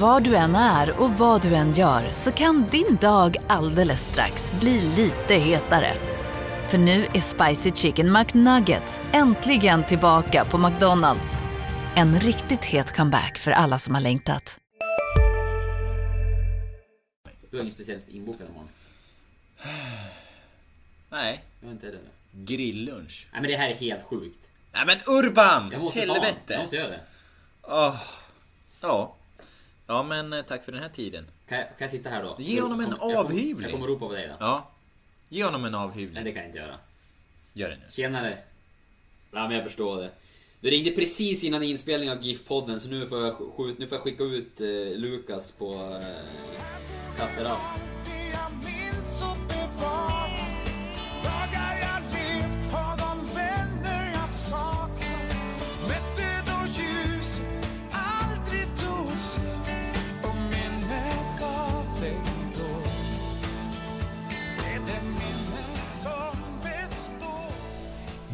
Var du än är och vad du än gör så kan din dag alldeles strax bli lite hetare. För nu är Spicy Chicken McNuggets äntligen tillbaka på McDonalds. En riktigt het comeback för alla som har längtat. Du har inget speciellt inbokat imorgon? Nej. Jag har inte det. Grilllunch. Nej men det här är helt sjukt. Nej men Urban! Jag måste ta den. Jag Helvete! måste göra det. Åh. Ja. Ja men eh, tack för den här tiden. Kan jag, kan jag sitta här då? Ge honom en kommer- jag kommer- avhyvling. Jag kommer ropa på dig då. Ja. Ge honom en Nej avhyvling. det kan jag inte göra. Gör det nu. Tjenare. Ja men jag förstår det. Du ringde precis innan inspelning av GIF-podden så nu får jag, nu får jag skicka ut eh, Lukas på eh, kafferast.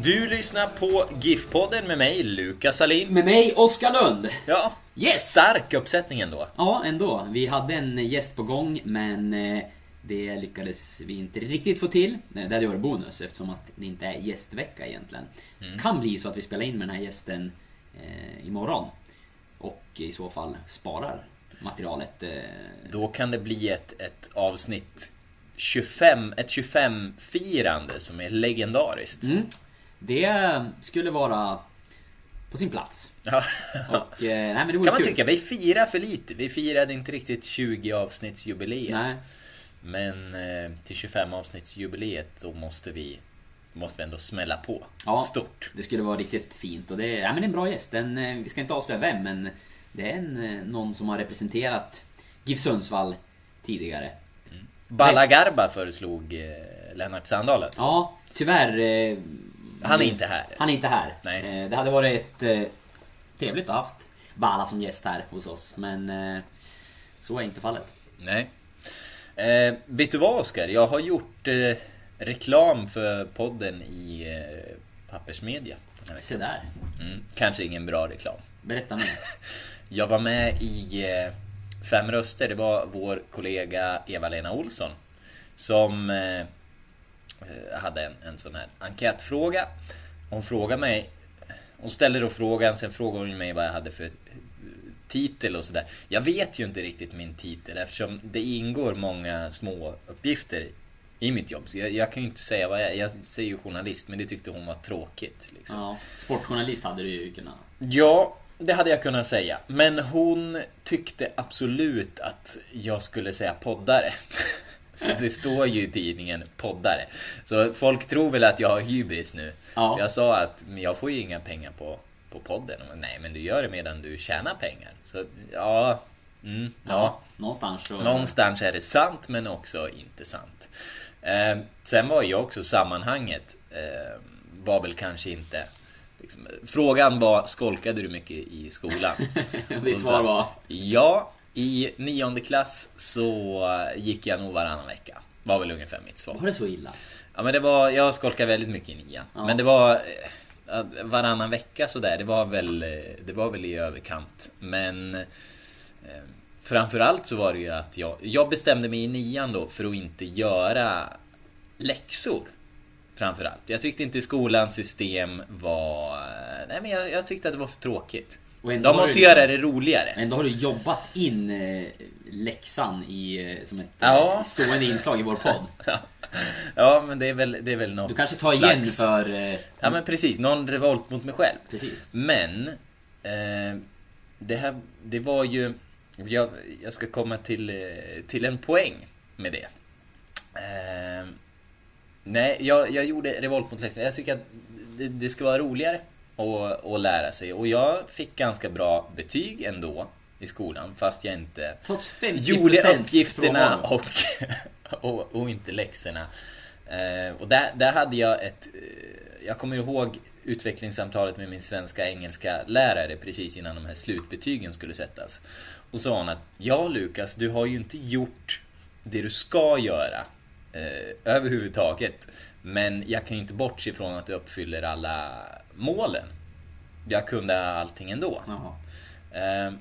Du lyssnar på GIF-podden med mig, Lukas Salin. Med mig Oskar Lund. Ja. Yes! Stark uppsättning ändå. Ja, ändå. Vi hade en gäst på gång men eh, det lyckades vi inte riktigt få till. Nej, Det hade varit bonus eftersom att det inte är gästvecka egentligen. Kan bli så att vi spelar in med den här gästen eh, imorgon. Och i så fall sparar materialet. Eh, Då kan det bli ett, ett avsnitt 25, ett 25-firande som är legendariskt. mm, det skulle vara på sin plats. Ja. Och, eh, nej, Kan man kul. tycka, vi firar för lite. Vi firade inte riktigt 20 avsnittsjubileet. Nej. Men eh, till 25 avsnittsjubileet då måste vi, måste vi ändå smälla på. Ja. Stort. Det skulle vara riktigt fint och det ja, men det är en bra gäst. En, eh, vi ska inte avslöja vem men det är en, eh, någon som har representerat GIF Sundsvall tidigare. Balla Garba föreslog eh, Lennart Sandahl att- Ja, tyvärr. Han är inte här. Han är inte här. Nej. Eh, det hade varit eh, trevligt att ha haft Bala som gäst här hos oss men eh, så är inte fallet. Nej. Eh, vet du vad Oskar? Jag har gjort eh, reklam för podden i eh, pappersmedia. Se där. Mm, kanske ingen bra reklam. Berätta mer. Jag var med i eh, Fem röster. Det var vår kollega Eva-Lena Olsson. Som hade en, en sån här enkätfråga. Hon frågade mig. Hon ställde då frågan, sen frågade hon mig vad jag hade för eh, titel och sådär. Jag vet ju inte riktigt min titel eftersom det ingår många små uppgifter i mitt jobb. Så jag, jag kan ju inte säga vad jag är. Jag säger ju journalist men det tyckte hon var tråkigt. Liksom. Ja, sportjournalist hade du ju kunnat. Ja, det hade jag kunnat säga. Men hon tyckte absolut att jag skulle säga poddare. Så det står ju i tidningen poddare. Så folk tror väl att jag har hybris nu. Ja. Jag sa att jag får ju inga pengar på, på podden. Och, Nej, men du gör det medan du tjänar pengar. Så ja, mm, ja. Någonstans så... Någonstans är det sant men också inte sant. Eh, sen var ju också sammanhanget eh, var väl kanske inte liksom, Frågan var skolkade du mycket i skolan? Ditt svar var? Ja, i nionde klass så gick jag nog varannan vecka. Var väl ungefär mitt svar. Var det så illa? Ja men det var, jag skolkade väldigt mycket i nian. Ja. Men det var eh, varannan vecka sådär, det var väl, eh, det var väl i överkant. Men eh, framförallt så var det ju att jag, jag bestämde mig i nian då för att inte göra läxor. Framförallt. Jag tyckte inte skolans system var... eh, Nej men jag, jag tyckte att det var för tråkigt. De måste du- göra det roligare. Ändå har du jobbat in eh, läxan i, eh, som ett Ja. eh, stående inslag i vår podd. Ja men det är väl, det är väl något Du kanske tar igen slags- för... Eh, Ja men precis, någon revolt mot mig själv. Precis. Men det här, det var ju... Jag, jag ska komma till, till en poäng med det. Nej, jag, jag gjorde revolt mot läxan. Jag tycker att det, det ska vara roligare att, att lära sig. Och jag fick ganska bra betyg ändå i skolan. Fast jag inte Trots 50% gjorde uppgifterna och, och, och inte läxorna. Eh, och där, där hade jag ett... eh, Jag kommer ihåg utvecklingssamtalet med min svenska engelska lärare precis innan de här slutbetygen skulle sättas. Och sa hon att Ja Lukas, du har ju inte gjort det du ska göra eh, överhuvudtaget. Men jag kan ju inte bortse ifrån att du uppfyller alla målen. Jag kunde allting ändå. Jaha. Eh,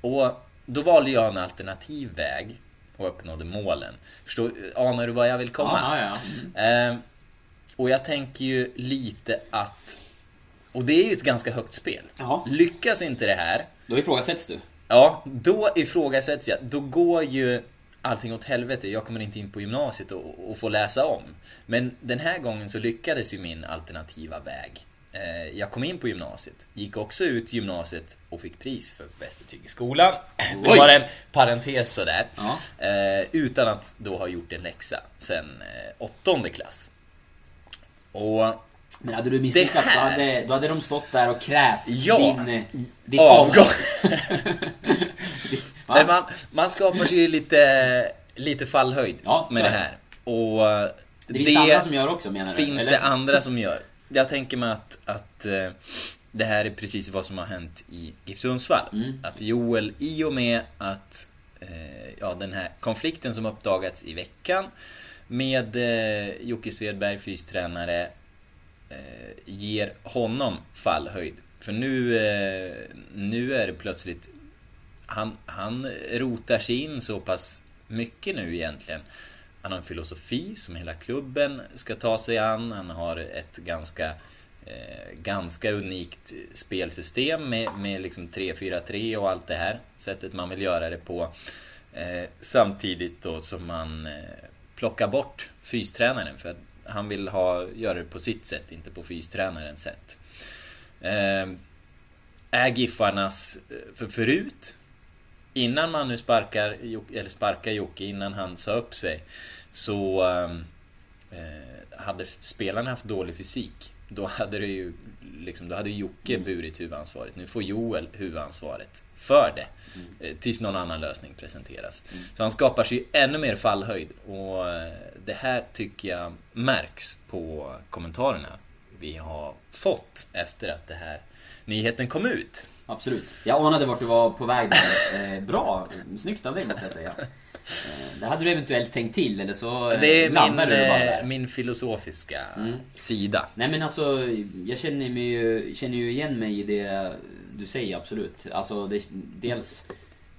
och då valde jag en alternativ väg och uppnådde målen. Förstår, anar du vad jag vill komma? Ja, ja. Eh, och jag tänker ju lite att... Och det är ju ett ganska högt spel. Ja. Lyckas inte det här, Då ifrågasätts du. ja, då ifrågasätts jag. Då går ju allting åt helvete. Jag kommer inte in på gymnasiet och, och får läsa om. Men den här gången så lyckades ju min alternativa väg. Eh, Jag kom in på gymnasiet, gick också ut gymnasiet och fick pris för bäst betyg i skolan. Det Oj. var en parentes sådär. Ja. Eh, Utan att då ha gjort en läxa sen eh, åttonde klass. Och Men hade du misslyckats Det här- hade, då hade de stått där och krävt Ja. din, ditt avgång. Men man, man skapar sig ju lite, lite fallhöjd Ja, med det det. här. Och eh, Det finns andra som gör också menar du? finns eller? det andra som gör. Jag tänker mig att, att eh, det här är precis vad som har hänt i GIF Sundsvall. Mm. Att Joel, i och med att eh, ja, den här konflikten som uppdagats i veckan med eh, Jocke Svedberg, fystränare, eh, ger honom fallhöjd. För nu, eh, nu är det plötsligt han, han rotar sig in så pass mycket nu egentligen. Han har en filosofi som hela klubben ska ta sig an. Han har ett ganska, eh, ganska unikt spelsystem med, med liksom 3-4-3 och allt det här. Sättet man vill göra det på. Eh, samtidigt då som man eh, plockar bort fystränaren. För att han vill ha, göra det på sitt sätt, inte på fystränarens sätt. Eh, är Giffarnas, eh, för förut Innan man nu sparkar, eller sparkar Jocke, innan han sa upp sig Så ehm, eh, hade spelarna haft dålig fysik. Då hade det ju liksom, Då hade Jocke burit huvudansvaret. Nu får Joel huvudansvaret för det eh, Tills någon annan lösning presenteras. Så han skapar sig ännu mer fallhöjd Och eh, det här tycker jag märks på kommentarerna vi har fått efter att det här nyheten kom ut. Absolut. Jag anade vart du var på väg där. Eh, bra. Snyggt av dig måste jag säga. Eh, det hade du eventuellt tänkt till eller så eh, Det är min, landade du bara eh, där. min filosofiska Mm. sida. Nej men alltså, jag känner, mig ju, känner ju igen mig i det du säger absolut. Alltså det, dels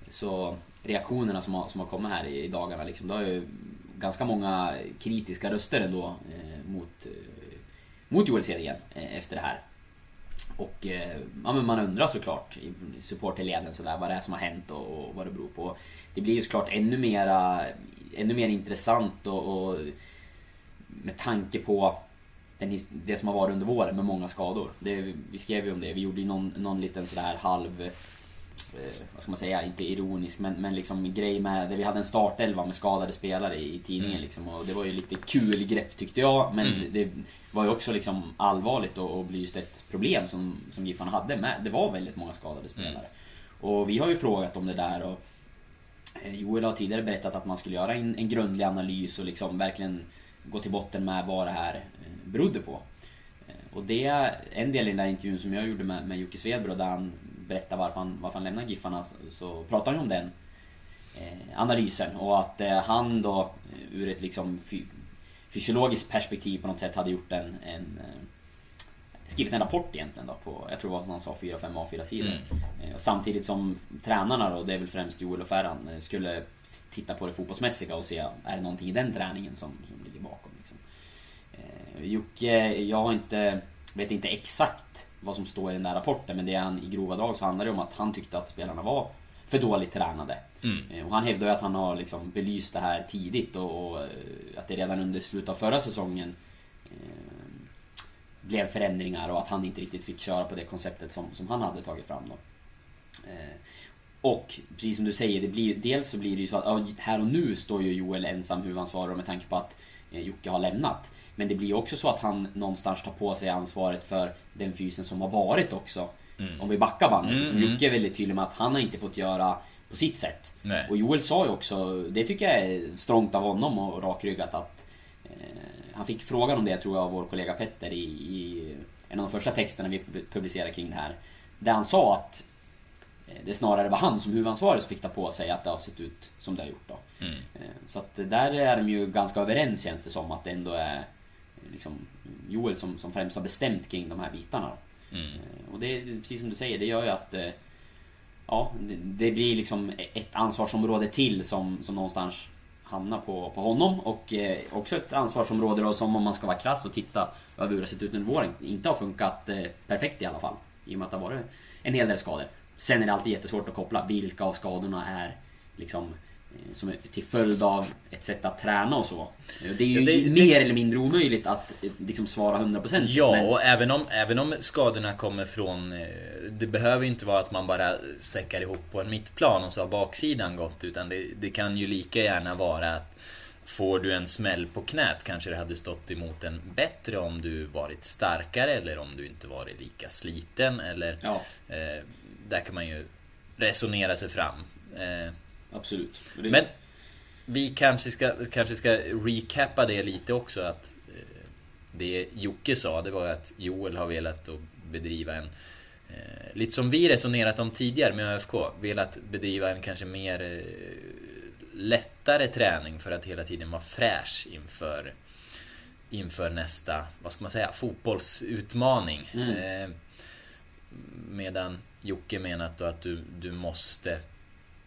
så reaktionerna som har, som har kommit här i, i dagarna liksom. Det har ju ganska många kritiska röster ändå eh, mot, eh, mot Joel Cedergren eh, efter det här. Och eh, ja, men man undrar såklart i supporterleden sådär vad det är som har hänt och, och vad det beror på. Det blir ju såklart ännu mera, ännu mer intressant och, och med tanke på den, det som har varit under våren med många skador. Det, vi skrev ju om det, vi gjorde ju någon, någon liten sådär halv eh, vad ska man säga, inte ironisk men, men liksom grej med där vi hade en startelva med skadade spelare i, i tidningen Mm. liksom och det var ju lite kul grepp tyckte jag men Mm. det var ju också liksom allvarligt och, och belyst ett problem som, som Giffarna hade med. Det var väldigt många skadade spelare. Mm. Och vi har ju frågat om det där och eh, Joel har tidigare berättat att man skulle göra en, en grundlig analys och liksom verkligen gå till botten med vad det här eh, berodde på. Eh, Och det är en del i den där intervjun som jag gjorde med, med Jocke Svedberg där han berättar varför han, varför han lämnar Giffarna så, pratar han om den eh, analysen och att eh, han då ur ett liksom fysiologiskt perspektiv på något sätt hade gjort en, en eh, skrivit en rapport egentligen då på, jag tror det var som han sa, 4-5 A4-sidor. Mm. Eh, och samtidigt som tränarna då, det är väl främst Joel och Ferran, eh, skulle titta på det fotbollsmässiga och se, är det någonting i den träningen som, som ligger bakom? Liksom. Eh, Jocke, jag har inte, vet inte exakt vad som står i den där rapporten men det är han, i grova drag så handlar det om att han tyckte att spelarna var för dåligt tränade. Mm. Eh, Och han hävdar ju att han har liksom belyst det här tidigt och, och eh, att det redan under slutet av förra säsongen eh, blev förändringar och att han inte riktigt fick köra på det konceptet som, som han hade tagit fram då. Eh, och precis som du säger, det blir, dels så blir det ju så att ja, här och nu står ju Joel ensam huvudansvarig med tanke på att eh, Jocke har lämnat. Men det blir ju också så att han någonstans tar på sig ansvaret för den fysen som har varit också. Mm. Om vi backar bandet. Mm, Som mm. Jocke är väldigt tydlig med att han har inte fått göra på sitt sätt. Nej. Och Joel sa ju också, det tycker jag är strångt av honom och rakryggat att eh, Han fick frågan om det tror jag av vår kollega Petter i, i en av de första texterna vi pub- publicerade kring det här. Där han sa att eh, det snarare var han som huvudansvarig som fick ta på sig att det har sett ut som det har gjort då. Mm. Eh, Så att där är de ju ganska överens känns det som att det ändå är eh, liksom Joel som, som främst har bestämt kring de här bitarna. Mm. Och det är precis som du säger, det gör ju att ja, det, blir liksom ett ansvarsområde till som, som någonstans hamnar på, på honom. Och eh, också ett ansvarsområde då som om man ska vara krass och titta över hur det har sett ut under våren. Inte har funkat eh, perfekt i alla fall. I och med att det har varit en hel del skador. Sen är det alltid jättesvårt att koppla vilka av skadorna är liksom som är till följd av ett sätt att träna och så. Eh, Det är ju Ja, det- mer det- eller mindre omöjligt att eh, liksom svara 100% Ja, men- och även om, även om skadorna kommer från... eh, Det behöver inte vara att man bara säckar ihop på en mittplan och så har baksidan gått. Utan det, det kan ju lika gärna vara att Får du en smäll på knät kanske det hade stått emot en bättre om du varit starkare eller om du inte varit lika sliten eller... Ja, Eh, där kan man ju resonera sig fram. Eh, absolut. Det- men vi kanske ska, kanske ska recappa det lite också att eh, Det Jocke sa det var att Joel har velat att bedriva en eh, Lite som vi resonerat om tidigare med ÖFK Velat bedriva en kanske mer eh, Lättare träning för att hela tiden vara fräsch inför Inför nästa, vad ska man säga, fotbollsutmaning Mm. eh, Medan Jocke menat då att du, du måste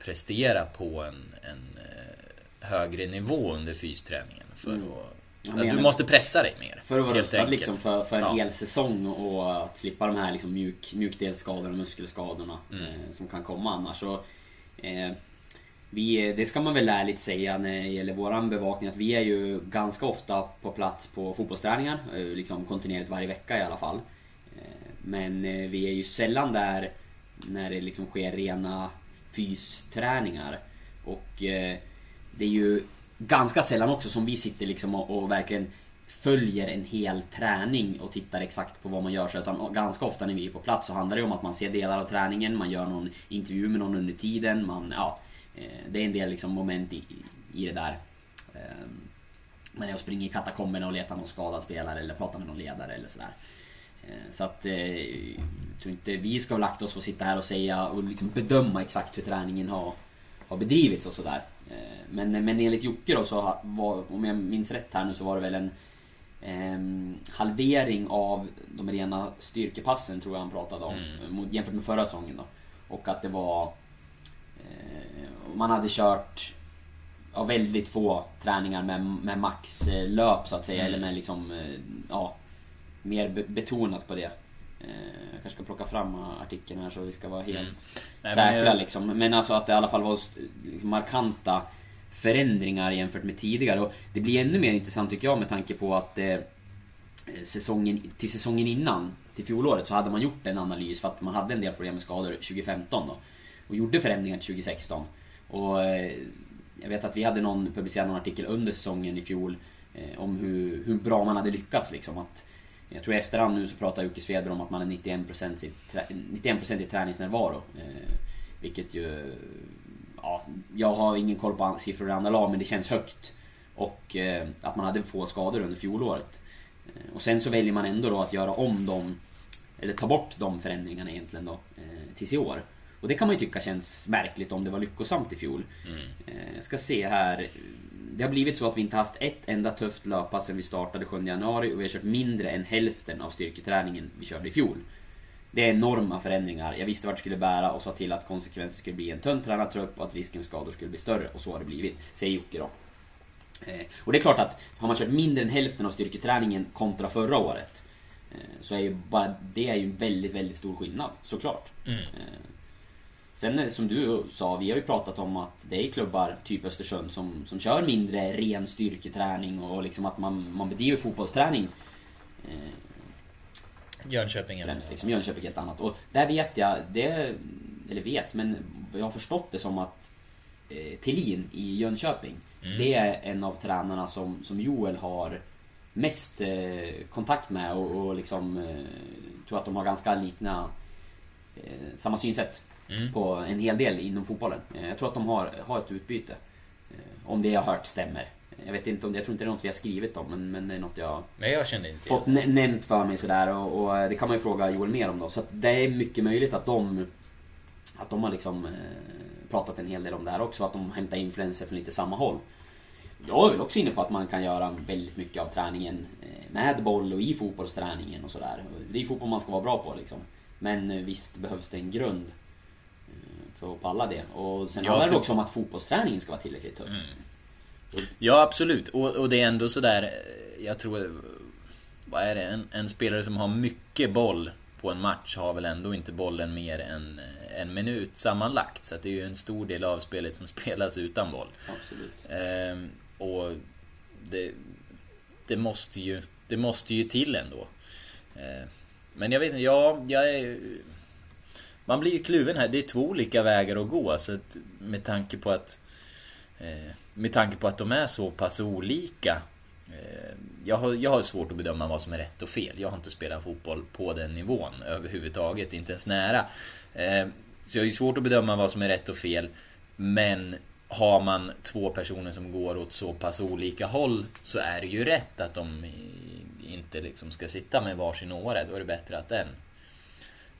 prestera på en, en eh, högre nivå under fysträningen. För Mm. att, du måste pressa dig mer. För att vara rustad liksom för, för en Ja. hel säsong och att slippa de här liksom mjuk, mjukdelsskadorna och muskelskadorna Mm. eh, som kan komma annars. Så, eh, vi, det ska man väl ärligt säga när det gäller våran bevakning att vi är ju ganska ofta på plats på fotbollsträningar. eh, Liksom kontinuerligt varje vecka i alla fall. Eh, men vi är ju sällan där när det liksom sker rena fysträningar. Och eh, det är ju ganska sällan också som vi sitter liksom och, och verkligen följer en hel träning och tittar exakt på vad man gör. Så utan ganska ofta när vi är på plats så handlar det om att man ser delar av träningen, man gör någon intervju med någon under tiden. Man, ja, eh, det är en del liksom moment i, i det där. Ehm, Man är och springer i katakomberna och letar någon skadad spelare eller pratar med någon ledare eller sådär. Eh, Så att eh, jag tror inte vi ska ha lagt oss och sitta här och säga och liksom bedöma exakt hur träningen har, har bedrivits och sådär. Eh, Men, men enligt Jocke då så var, om jag minns rätt här nu så var det väl en ehm, halvering av de rena styrkepassen tror jag han pratade om. Mm. Jämfört med förra säsongen då. Och att det var... Eh, man hade kört ja, väldigt få träningar med, med maxlöp så att säga. Mm. Eller med liksom, eh, ja, mer be- betonat på det. Eh, Jag kanske ska plocka fram artikeln här så vi ska vara helt Mm. Nej, men säkra jag- liksom. Men alltså att det i alla fall var st- markanta förändringar jämfört med tidigare. Och det blir ännu mer intressant tycker jag med tanke på att eh, säsongen, till säsongen innan, till fjolåret, så hade man gjort en analys för att man hade en del problem med skador 2015 då. Och gjorde förändringar till 2016. Och eh, jag vet att vi hade någon publicerat någon artikel under säsongen i fjol eh, om hur, hur bra man hade lyckats liksom. Att, jag tror i efterhand nu så pratar Jocke Svedberg om att man är 91% i, trä- 91% i träningsnärvaro. Eh, vilket ju... Ja, jag har ingen koll på siffror i andra lag men det känns högt. Och eh, att man hade få skador under fjolåret. Eh, och sen så väljer man ändå då att göra om dem, eller ta bort de förändringarna egentligen då, tills i år. Och det kan man ju tycka känns märkligt om det var lyckosamt i fjol. Eh, jag ska se här. Det har blivit så att vi inte haft ett enda tufft löppass sedan vi startade 7 januari och vi har kört mindre än hälften av styrketräningen vi körde i fjol. Det är enorma förändringar. Jag visste vart det skulle bära och sa till att konsekvensen skulle bli en tunn tränad trupp och att risken för skador skulle bli större. Och så har det blivit, säger Jocke då. Eh, Och det är klart att har man kört mindre än hälften av styrketräningen kontra förra året eh, så är ju bara det är ju en väldigt, väldigt stor skillnad såklart. Mm. Sen eh, som du sa, vi har ju pratat om att det är klubbar typ Östersund som, som kör mindre ren styrketräning och liksom att man, man bedriver fotbollsträning eh, Jönköping eller främst liksom. Jönköping är ett annat. Och där vet jag, det, eller vet, men jag har förstått det som att eh, Thelin i Jönköping, Mm. det är en av tränarna som, som Joel har mest eh, kontakt med och, och liksom eh, tror att de har ganska likna eh, samma synsätt Mm. på en hel del inom fotbollen. Eh, jag tror att de har, har ett utbyte. Eh, om det jag har hört stämmer. Jag vet inte om det, jag tror inte det är något vi har skrivit om men, men det är något jag Nej jag kände inte fått nä- nämnt för mig sådär och, och det kan man ju fråga Joel mer om då. Så det är mycket möjligt att de att de har liksom eh, pratat en hel del om det här också. Att de hämtar influenser från lite samma håll. Jag är väl också inne på att man kan göra väldigt mycket av träningen eh, med boll och i fotbollsträningen och sådär. Det är fotboll man ska vara bra på liksom. Men eh, visst behövs det en grund. För att palla det. Och sen Ja, handlar det också om att fotbollsträningen ska vara tillräckligt tuff. Ja, absolut. Och, och det är ändå sådär, eh, jag tror... Vad är det? En, en spelare som har mycket boll på en match har väl ändå inte bollen mer än eh, en minut sammanlagt. Så att det är ju en stor del av spelet som spelas utan boll. Absolut. Ehm, och det, det måste ju Det måste ju till ändå. Ehm, men jag vet inte, ja, jag är... Man blir ju kluven här. Det är två olika vägar att gå. Så att med tanke på att eh, Med tanke på att de är så pass olika eh, jag har, jag har svårt att bedöma vad som är rätt och fel. Jag har inte spelat fotboll på den nivån överhuvudtaget, inte ens nära. Eh, Så jag har ju svårt att bedöma vad som är rätt och fel. Men har man två personer som går åt så pass olika håll så är det ju rätt att de inte liksom ska sitta med varsin åre. Då är det bättre att en,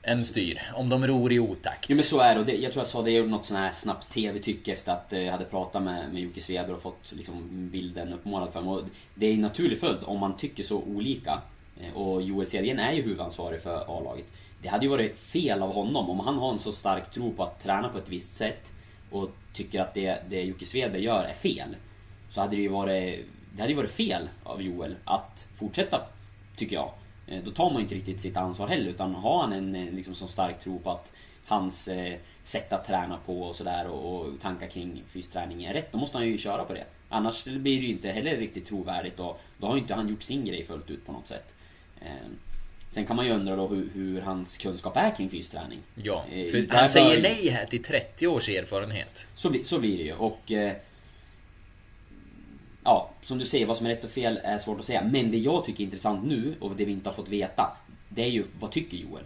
en styr. Om de ror i otakt. Jo men så är det och det, jag tror jag sa det i något sånt här snabbt TV-tycke efter att eh, jag hade pratat med, med Jocke Sveber och fått liksom, bilden uppmålad för mig. Och det är en naturlig följd om man tycker så olika. Eh, och Joel Cedergren är ju huvudansvarig för A-laget. Det hade ju varit fel av honom om han har en så stark tro på att träna på ett visst sätt och tycker att det, det Jocke Svedberg gör är fel. Så hade det ju varit, det hade ju varit fel av Joel att fortsätta, tycker jag. Eh, Då tar man inte riktigt sitt ansvar heller utan har han en eh, liksom så stark tro på att hans eh, sätt att träna på och sådär och, och tankar kring fysträning är rätt, då måste han ju köra på det. Annars blir det ju inte heller riktigt trovärdigt och då har ju inte han gjort sin grej fullt ut på något sätt. Eh, Sen kan man ju undra då hur, hur hans kunskap är kring fysträning. Ja, Eh, för där han säger nej här till 30 års erfarenhet. Så, blir- så blir det ju och... Ja, som du säger, vad som är rätt och fel är svårt att säga. Men det jag tycker är intressant nu och det vi inte har fått veta. Det är ju, vad tycker Joel?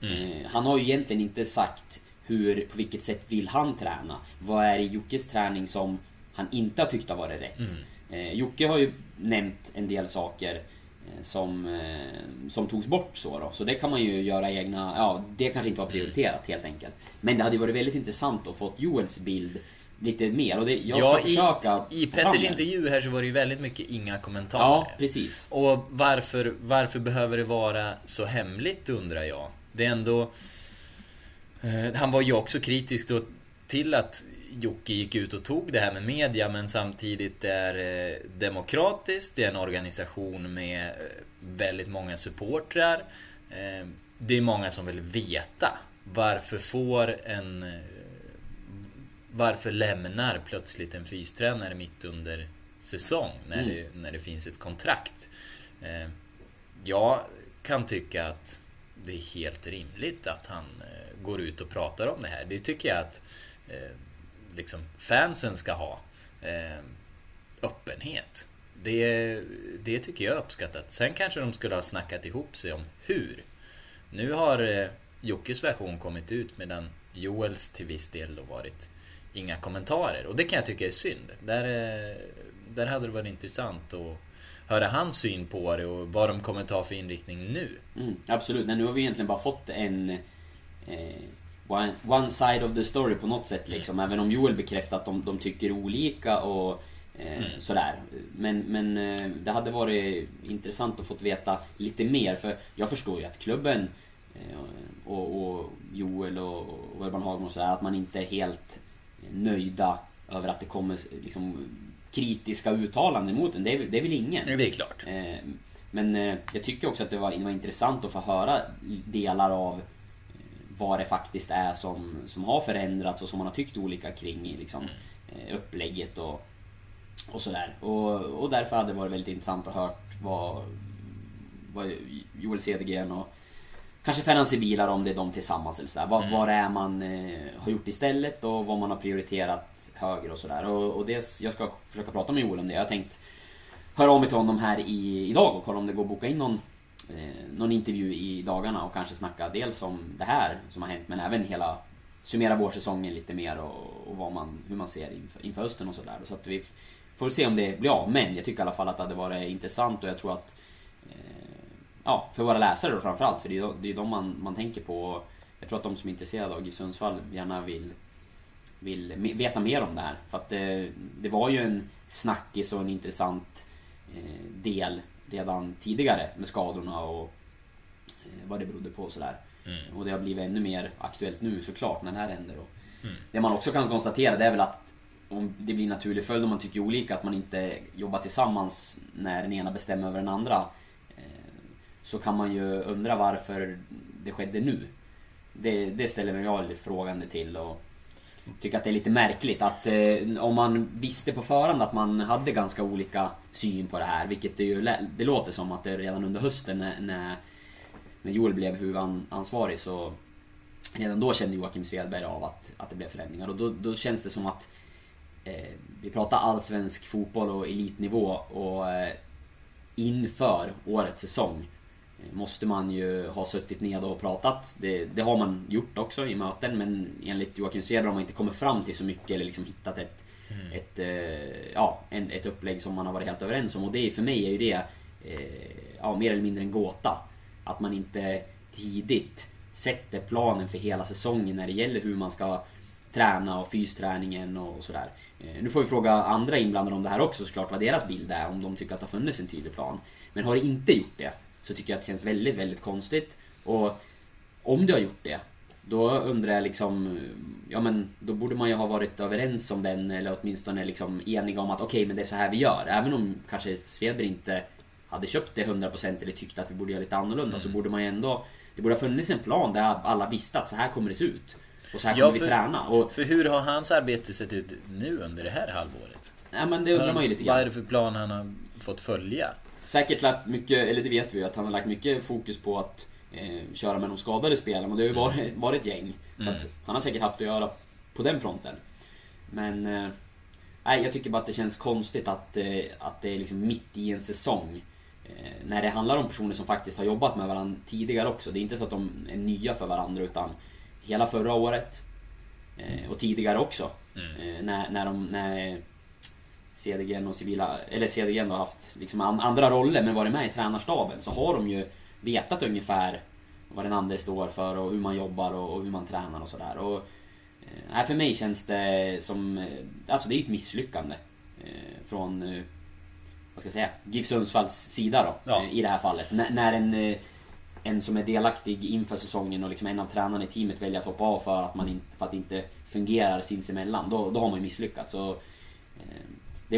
Eh, han har ju egentligen inte sagt hur, på vilket sätt vill han träna? Vad är det i Jockes träning som han inte har tyckt har varit rätt? Eh, Jocke har ju nämnt en del saker eh, som, eh, som togs bort så då. Så det kan man ju göra egna, ja det kanske inte var prioriterat helt enkelt. Men det hade varit väldigt intressant att få Joels bild lite mer och det, jag ska Ja, försöka i, Petters intervju här så var det ju väldigt mycket inga kommentarer. Ja, precis. Och varför, varför behöver det vara så hemligt undrar jag? Det är ändå... Eh, han var ju också kritisk då till att Jocke gick ut och tog det här med media men samtidigt är eh, demokratiskt, det är en organisation med eh, väldigt många supportrar. Eh, det är många som vill veta varför får en... Varför lämnar plötsligt en fystränare mitt under säsong när, Mm. det, när det finns ett kontrakt? Eh, jag kan tycka att det är helt rimligt att han eh, går ut och pratar om det här. Det tycker jag att eh, liksom fansen ska ha. Öppenhet. Det, det tycker jag är uppskattat. Sen kanske de skulle ha snackat ihop sig om hur. Nu har Jockes version kommit ut medan Joels till viss del då varit inga kommentarer. Och det kan jag tycka är synd. Där, eh, där hade det varit intressant att höra hans syn på det och vad de kommer ta för inriktning nu. Mm, absolut, Nej, nu har vi egentligen bara fått en eh, one, one side of the story på något sätt liksom. Även om Joel bekräftar att de, de tycker olika och eh, sådär. Men, men eh, det hade varit intressant att få veta lite mer för jag förstår ju att klubben eh, och, och Joel och, och Urban Hagman och sådär, att man inte är helt nöjda över att det kommer liksom kritiska uttalanden mot en. Det är, det är väl ingen. Det är klart. Eh, Men eh, jag tycker också att det var, det var intressant att få höra delar av eh, vad det faktiskt är som, som har förändrats och som man har tyckt olika kring liksom, eh, upplägget och, och sådär. Och, och därför hade det varit väldigt intressant att höra vad, vad Joel Cedergren och kanske Ferhansi Bilar om det är de tillsammans eller sådär. Vad, vad det är man eh, har gjort istället och vad man har prioriterat högre och sådär. Och, och det, jag ska försöka prata med Joel om det. Jag har tänkt höra av mig till honom här i, idag och kolla om det går att boka in någon, eh, någon intervju i dagarna och kanske snacka dels om det här som har hänt men även hela summera vårsäsongen lite mer och, och vad man, hur man ser inför, inför hösten och sådär. Så att vi får se om det blir av. Men jag tycker i alla fall att det hade varit intressant och jag tror att Ja, för våra läsare då framförallt. För det är ju det är de man, man tänker på. Jag tror att de som är intresserade av GIF Sundsvall gärna vill, vill veta mer om det här. För att det, det var ju en snackis och en intressant eh, del redan tidigare med skadorna och eh, vad det berodde på och sådär. Och det har blivit ännu mer aktuellt nu såklart när det här händer. Och Det man också kan konstatera det är väl att om det blir naturlig följd om man tycker olika, att man inte jobbar tillsammans när den ena bestämmer över den andra. Så kan man ju undra varför det skedde nu. Det, det ställer mig jag frågande till och tycker att det är lite märkligt att eh, om man visste på förhand att man hade ganska olika syn på det här, vilket det ju det låter som att det redan under hösten när, när, när Joel blev huvudansvarig så redan då kände Joakim Svedberg av att, att det blev förändringar och då, då känns det som att eh, vi pratar allsvensk fotboll och elitnivå och eh, inför årets säsong eh, måste man ju ha suttit ned och pratat. Det, det har man gjort också i möten men enligt Joakim Svedberg har man inte kommit fram till så mycket eller liksom hittat ett, ett, eh, ja, en, ett upplägg som man har varit helt överens om och det för mig är ju det eh, ja, mer eller mindre en gåta. Att man inte tidigt sätter planen för hela säsongen när det gäller hur man ska träna och fysträningen och sådär. Eh, Nu får vi fråga andra inblandade om det här också såklart, vad deras bild är, om de tycker att det har funnits en tydlig plan. Men har det inte gjort det, så tycker jag att det känns väldigt, väldigt konstigt. Och om det har gjort det, då undrar jag liksom, ja men då borde man ju ha varit överens om den eller åtminstone liksom eniga om att okej men det är så här vi gör. Även om kanske Svedberg inte hade köpt det 100% eller tyckte att vi borde göra lite annorlunda så borde man ju ändå, det borde ha funnits en plan där alla visste att så här kommer det se ut. Och så här kommer Ja, vi för- träna. Och, För hur har hans arbete sett ut nu under det här halvåret? nej men det undrar man ju lite Vad är grann. det för plan han har fått följa? Säkert lagt mycket, eller det vet vi ju, att han har lagt mycket fokus på att eh, köra med de skadade spelarna och det har ju varit, varit ett gäng. Så att han har säkert haft att göra på den fronten. Men eh, nej, jag tycker bara att det känns konstigt att, eh, att det är liksom mitt i en säsong. Eh, när det handlar om personer som faktiskt har jobbat med varandra tidigare också. Det är inte så att de är nya för varandra utan hela förra året eh, och tidigare också. Eh, när, när de, när Cedergren och civila, eller Cedergren har haft liksom an, andra roller men varit med i tränarstaben så har de ju vetat ungefär vad den andra står för och hur man jobbar och, hur man tränar och sådär. Och, eh, för mig känns det som, eh, alltså det är ett misslyckande. Eh, från, vad ska jag säga, GIF Sundsvalls sida då. Ja. I det här fallet. N- när en, en som är delaktig inför säsongen och liksom en av tränarna i teamet väljer att hoppa av för att, man in, för att det inte fungerar sinsemellan. Då, då har man ju misslyckats. Och, eh,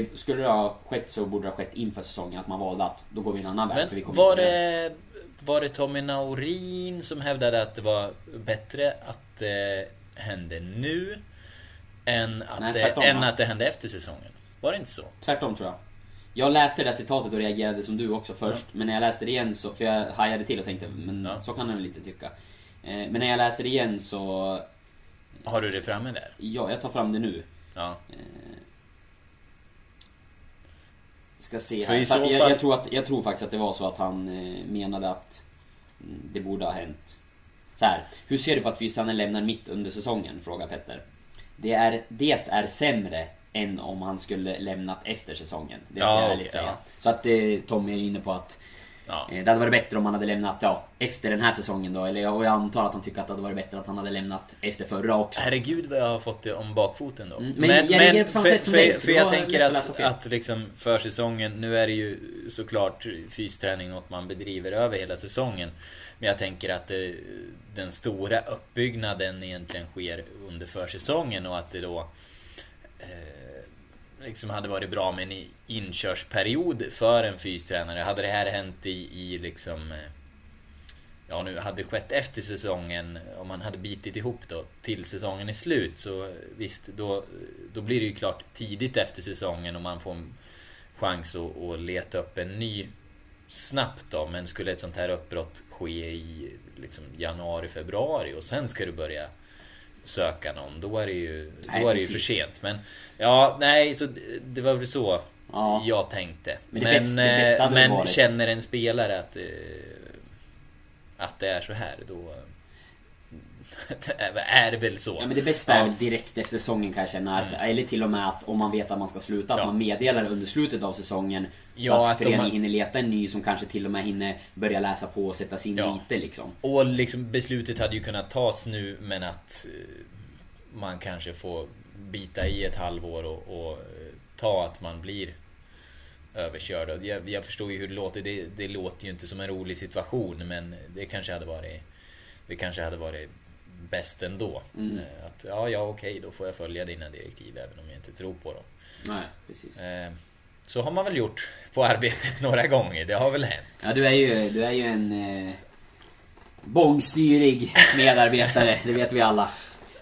det, skulle det ha skett så borde det ha skett inför säsongen att man valde att då går vi en annan väg. var det, var det Tommy Naurin som hävdade att det var bättre att det hände nu än att, Nej, det, tvärtom, än va? att det hände efter säsongen? Var det inte så? Tvärtom tror jag. Jag läste det där citatet och reagerade som du också först. Men när jag läste det igen så, för jag hajade till och tänkte, men Ja. så kan jag väl inte tycka. Eh, Men när jag läste det igen så, Har du det framme där? ja jag tar fram det nu. Ja. Ska se här. så jag, fall- jag, tror att, jag tror faktiskt att det var så att han eh, menade att mm, det borde ha hänt. Så här. Hur ser du på att fystränaren lämnar mitt under säsongen? Frågar Petter. Det är, det är sämre än om han skulle lämnat efter säsongen. Det ska Ja, jag ärligt säga. ja. Så att eh, Tommy är inne på att Ja. eh, det hade varit bättre om han hade lämnat ja, efter den här säsongen då. Eller, jag antar att han tycker att det hade varit bättre att han hade lämnat efter förra också. Herregud vad jag har fått det om bakfoten då. Mm, men jag reagerar på samma för, sätt som för, dig, för jag var tänker att att, liksom försäsongen, nu är det ju såklart fysträning något man bedriver över hela säsongen. Men jag tänker att det, den stora uppbyggnaden egentligen sker under försäsongen och att det då eh, liksom hade varit bra med en inkörsperiod för en fystränare. Hade det här hänt i, i liksom eh, Ja nu hade det skett efter säsongen Om man hade bitit ihop då till säsongen är slut så visst då, då blir det ju klart tidigt efter säsongen och man får en chans att, att leta upp en ny snabbt då men skulle ett sånt här uppbrott ske i liksom januari, februari och sen ska du börja söka någon då är det ju, Nej, då är det ju för sent. Men Ja nej så det- var väl så Ja. jag tänkte. Men Men, det bästa- det bästa eh, men känner en spelare att eh, att det är så här då är väl så. Ja men det bästa är väl direkt efter säsongen kan jag känna. Att, Eller till och med att om man vet att man ska sluta, att Ja. man meddelar under slutet av säsongen. Ja, så att att föreningen man- hinner leta en ny som kanske till och med hinner börja läsa på och sätta sig in Ja. lite liksom. Och liksom beslutet hade ju kunnat tas nu men att eh, man kanske får bita i ett halvår och, och eh, ta att man blir överkörd. Jag, jag förstår ju hur det låter. Det, det låter ju inte som en rolig situation men det kanske hade varit Det kanske hade varit bäst ändå. Mm. Eh, Att ja, ja okej, då får jag följa dina direktiv även om jag inte tror på dem. Nej, precis. Eh, Så har man väl gjort på arbetet några gånger, det har väl hänt. Ja, du är ju, du är ju en eh, bångstyrig medarbetare, det vet vi alla.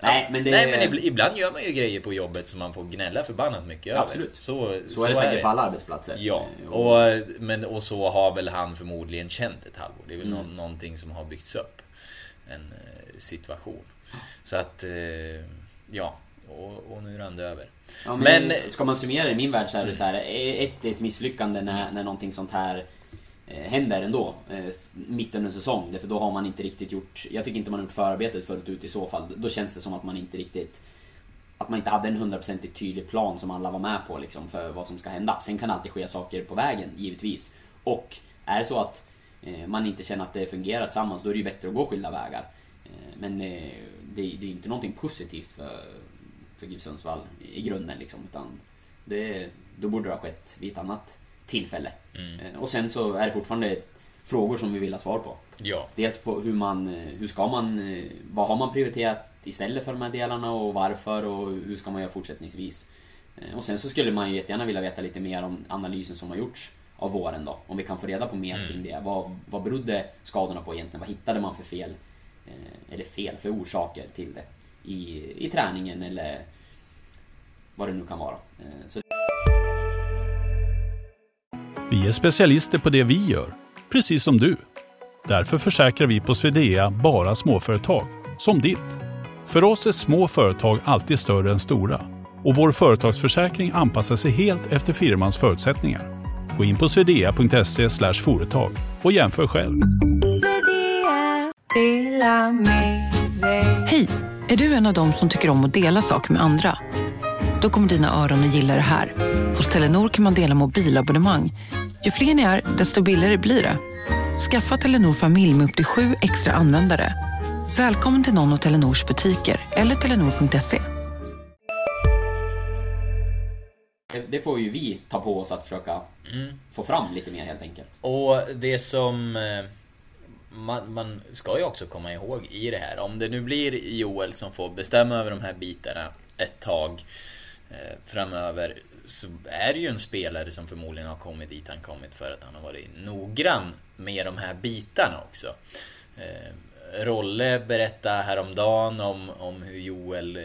Nej, men det... Nej men ibl- ibland gör man ju grejer på jobbet som man får gnälla förbannat mycket över. Absolut. Så, Så är det säkert på alla arbetsplatser. Ja, Eh, och, men, och så har väl han förmodligen känt ett halvår. Det är väl Mm. nå- någonting som har byggts upp. En eh, situation. Så att, eh, ja. Och, och nu rann det över. Ja, men, Men- ska man summera i min värld så är det så här, ett, är ett misslyckande när, när någonting sånt här eh, händer ändå. Mitt under en säsong. Därför då har man inte riktigt gjort, jag tycker inte man har gjort förarbetet fullt ut i så fall. Då känns det som att man inte riktigt att man inte hade en hundraprocentigt tydlig plan som alla var med på liksom, för vad som ska hända. Sen kan det alltid ske saker på vägen, givetvis. Och är det så att man inte känner att det fungerar tillsammans, då är det ju bättre att gå skilda vägar. Eh, men eh, det, det är inte någonting positivt för, för GIF Sundsvall i grunden liksom. Utan det, då borde det ha skett vid ett annat tillfälle. Eh, och sen så är det fortfarande frågor som vi vill ha svar på. Ja. Dels på hur man, eh, hur ska man, eh, vad har man prioriterat istället för de här delarna och varför och hur ska man göra fortsättningsvis. Eh, Och sen så skulle man ju jättegärna vilja veta lite mer om analysen som har gjorts av våren då. Om vi kan få reda på mer kring det. Vad, vad berodde skadorna på egentligen? Vad hittade man för fel? eh, Eller fel, för orsaker till det? I, i träningen eller vad det nu kan vara. Eh, Så Vi är specialister på det vi gör, precis som du. Därför försäkrar vi på Swedea bara småföretag, som ditt. För oss är små företag alltid större än stora och vår företagsförsäkring anpassar sig helt efter firmans förutsättningar. Gå in på swedea.se företag och jämför själv. Hej! Är du en av dem som tycker om att dela saker med andra? Då kommer dina öron att gilla det här. Hos Telenor kan man dela mobilabonnemang. Ju fler ni är, desto billigare blir det. Skaffa Telenor familj med upp till sju extra användare. Välkommen till någon av Telenors butiker eller telenor.se. det, det får ju vi ta på oss att försöka få fram lite mer helt enkelt. Och det som eh, man, man ska ju också komma ihåg i det här, om det nu blir Joel som får bestämma över de här bitarna ett tag eh, framöver så är det ju en spelare som förmodligen har kommit dit han kommit för att han har varit noggrann med de här bitarna också. Eh, Rolle berättade häromdagen om, om hur Joel eh,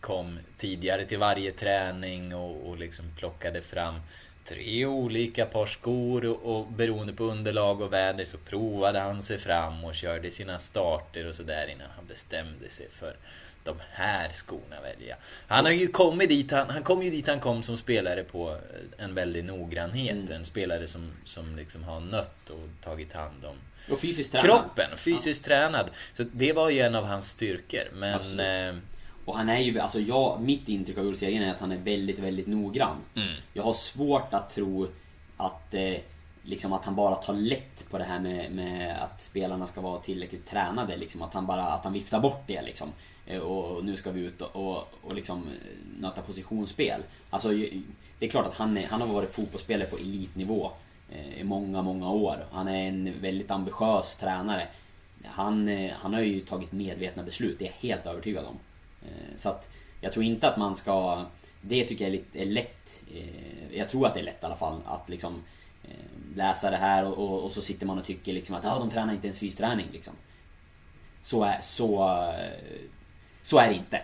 kom tidigare till varje träning och, och liksom plockade fram tre olika par skor och, och beroende på underlag och väder så provade han sig fram och körde sina starter och sådär innan han bestämde sig för de här skorna välja. Han har ju kommit dit, han, han kom ju dit han kom som spelare på en väldig noggrannhet. En spelare som, som liksom har nött och tagit hand om Och fysiskt tränad. kroppen, fysiskt tränad. Så det var ju en av hans styrkor. Men eh, Och han är ju, alltså jag, mitt intryck av Ulf Segergren är att han är väldigt, väldigt noggrann. Mm. Jag har svårt att tro att, eh, liksom att han bara tar lätt på det här med, med att spelarna ska vara tillräckligt tränade. Liksom. Att han bara att han viftar bort det liksom. Eh, Och nu ska vi ut och, och, och liksom eh, nöta positionsspel. Alltså, det är klart att han, är, han har varit fotbollsspelare på elitnivå eh, i många, många år. Han är en väldigt ambitiös tränare. Han, eh, han har ju tagit medvetna beslut, det är jag helt övertygad om. Eh, Så att jag tror inte att man ska... Det tycker jag är, är lätt. eh, Jag tror att det är lätt i alla fall att liksom eh, läsa det här och, och, och så sitter man och tycker liksom att ah, de tränar inte ens fysträning liksom. Så är, så, så är det inte.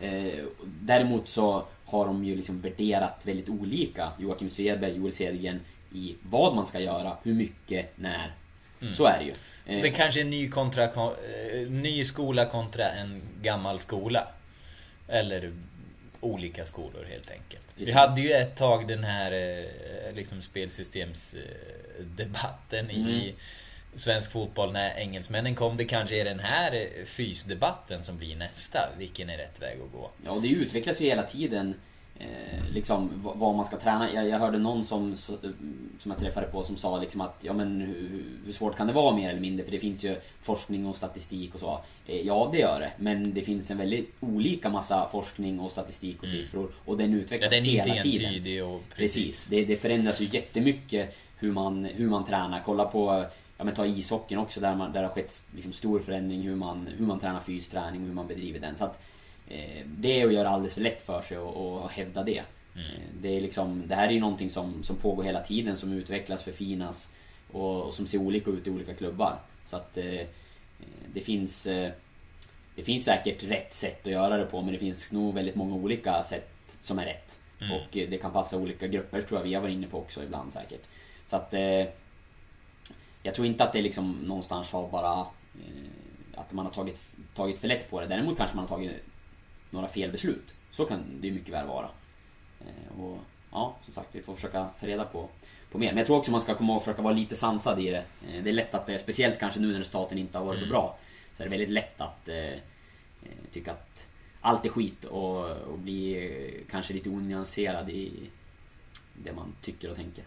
nej. Däremot så har de ju liksom värderat väldigt olika, Joakim Svedberg, Joel Cedergren, i vad man ska göra, hur mycket, när. Så är det ju. Eh, Det kanske är en ny, kontra, eh, ny skola kontra en gammal skola. Eller olika skolor helt enkelt. Vi Precis. hade ju ett tag den här eh, liksom spelsystemsdebatten i svensk fotboll när engelsmännen kom. Det kanske är den här fysdebatten som blir nästa. Vilken är rätt väg att gå? Ja, och det utvecklas ju hela tiden. Eh, liksom vad, man ska träna. Jag, jag hörde någon som, som jag träffade på som sa liksom att ja men hur, hur svårt kan det vara mer eller mindre? För det finns ju forskning och statistik och så. Eh, ja, det gör det. Men det finns en väldigt olika massa forskning och statistik och siffror. Och den Ja, utvecklas den är hela inte tiden. och Precis. Det, det förändras ju jättemycket hur man, hur man tränar. Kolla på ja men ta ishockeyn också där, man, där det har skett liksom stor förändring hur man, hur man tränar fysträning, hur man bedriver den. Så att det är att göra alldeles för lätt för sig och, och hävda det. Eh, Det, är liksom, det här är ju någonting som, som pågår hela tiden, som utvecklas, förfinas och, och som ser olika ut i olika klubbar. Så att eh, eh, det finns eh, det finns säkert rätt sätt att göra det på men det finns nog väldigt många olika sätt som är rätt. Och eh, det kan passa olika grupper tror jag vi har varit inne på också ibland säkert. Så att eh, jag tror inte att det liksom någonstans har bara eh, att man har tagit, tagit för lätt på det. Däremot kanske man har tagit några fel beslut. Så kan det ju mycket väl vara. Eh, och ja, som sagt, vi får försöka ta reda på, på mer. Men jag tror också man ska komma ihåg att försöka vara lite sansad i det. Eh, det är lätt att det, speciellt kanske nu när resultaten inte har varit så bra, så är det väldigt lätt att eh, eh, tycka att allt är skit och, och bli eh, kanske lite onyanserad i det man tycker och tänker.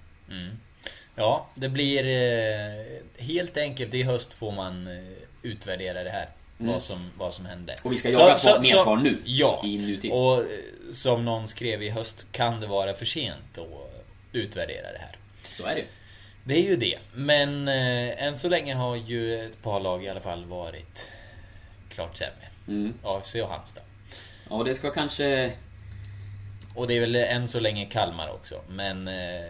Ja, det blir eh, helt enkelt i höst får man eh, utvärdera det här. Vad, som, vad som hände. Mm. Och vi ska jaga på mer kvar nu, Ja, i nutid. och eh, som någon skrev i höst kan det vara för sent att utvärdera det här. Så är det. Det är ju det. Men eh, än så länge har ju ett par lag i alla fall varit klart sämre. Mm. AFC och Halmstad. Ja, det ska kanske... Och det är väl än så länge Kalmar också. Men eh,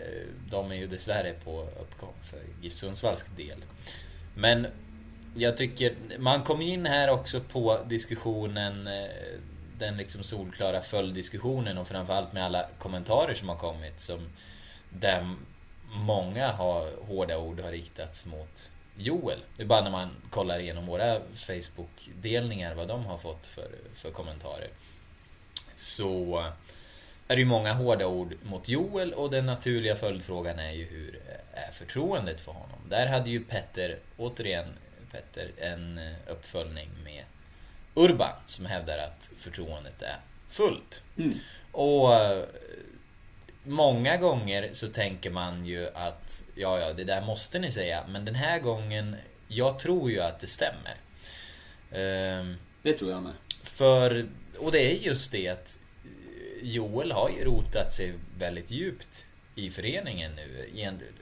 de är ju dessvärre på uppgång för GIF Sundsvalls del. Men jag tycker, man kom in här också på diskussionen eh, Den liksom solklara följddiskussionen och framförallt med alla kommentarer som har kommit som Där många har, hårda ord har riktats mot Joel. Det är bara när man kollar igenom våra Facebook-delningar vad de har fått för, för kommentarer. Så eh, är det ju många hårda ord mot Joel och den naturliga följdfrågan är ju hur eh, är förtroendet för honom? Där hade ju Petter, återigen Petter, en eh, uppföljning med Urban som hävdar att förtroendet är fullt. Och eh, Många gånger så tänker man ju att ja, ja, det där måste ni säga. Men den här gången, jag tror ju att det stämmer. Ehm, Det tror jag med. för, och det är just det att Joel har ju rotat sig väldigt djupt i föreningen nu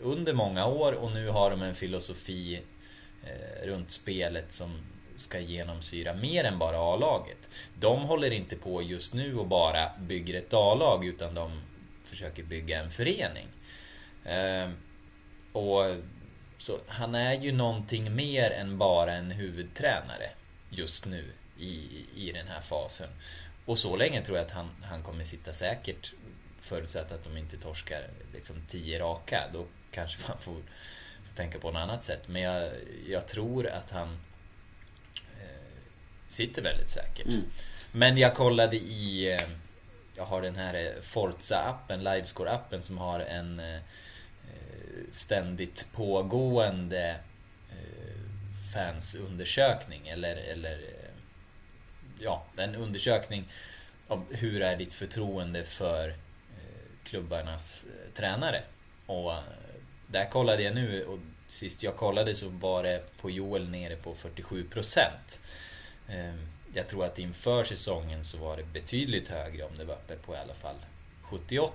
under många år och nu har de en filosofi eh, Eh, runt spelet som ska genomsyra mer än bara A-laget. De håller inte på just nu och bara bygger ett A-lag utan de försöker bygga en förening. Eh, och så han är ju någonting mer än bara en huvudtränare just nu i, i den här fasen. Och så länge tror jag att han, han kommer sitta säkert förutsatt att de inte torskar liksom tio raka. Då kanske man får, får tänka på något annat sätt. Men jag, jag tror att han eh, sitter väldigt säkert. Mm. Men jag kollade i eh, Jag har den här eh, Forza-appen, Livescore-appen som har en eh, eh, ständigt pågående eh, fansundersökning eller, eller ja, en undersökning om hur är ditt förtroende för klubbarnas tränare. Och där kollade jag nu och sist jag kollade så var det på Joel nere på 47%. Ehm, jag tror att inför säsongen så var det betydligt högre om det var uppe på i alla fall 70-80.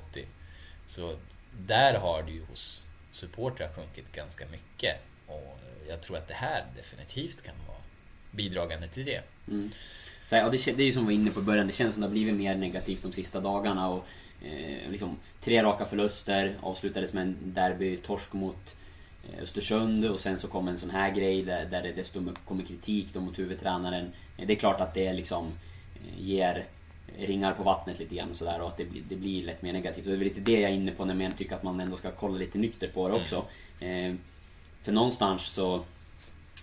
Så där har det ju hos supportrar sjunkit ganska mycket. Och jag tror att det här definitivt kan vara bidragande till det. Mm. Så här, ja, det, det är ju som vi var inne på i början, det känns som det har blivit mer negativt de sista dagarna. Och, eh, liksom, tre raka förluster, avslutades med en derby-torsk mot eh, Östersund och sen så kom en sån här grej där, där det dessutom kommer kritik då mot huvudtränaren. Eh, Det är klart att det liksom eh, ger ringar på vattnet lite grann och sådär och att det blir, det blir lätt mer negativt. Och det är lite det jag är inne på när jag tycker att man ändå ska kolla lite nyktert på det också. Eh, för någonstans så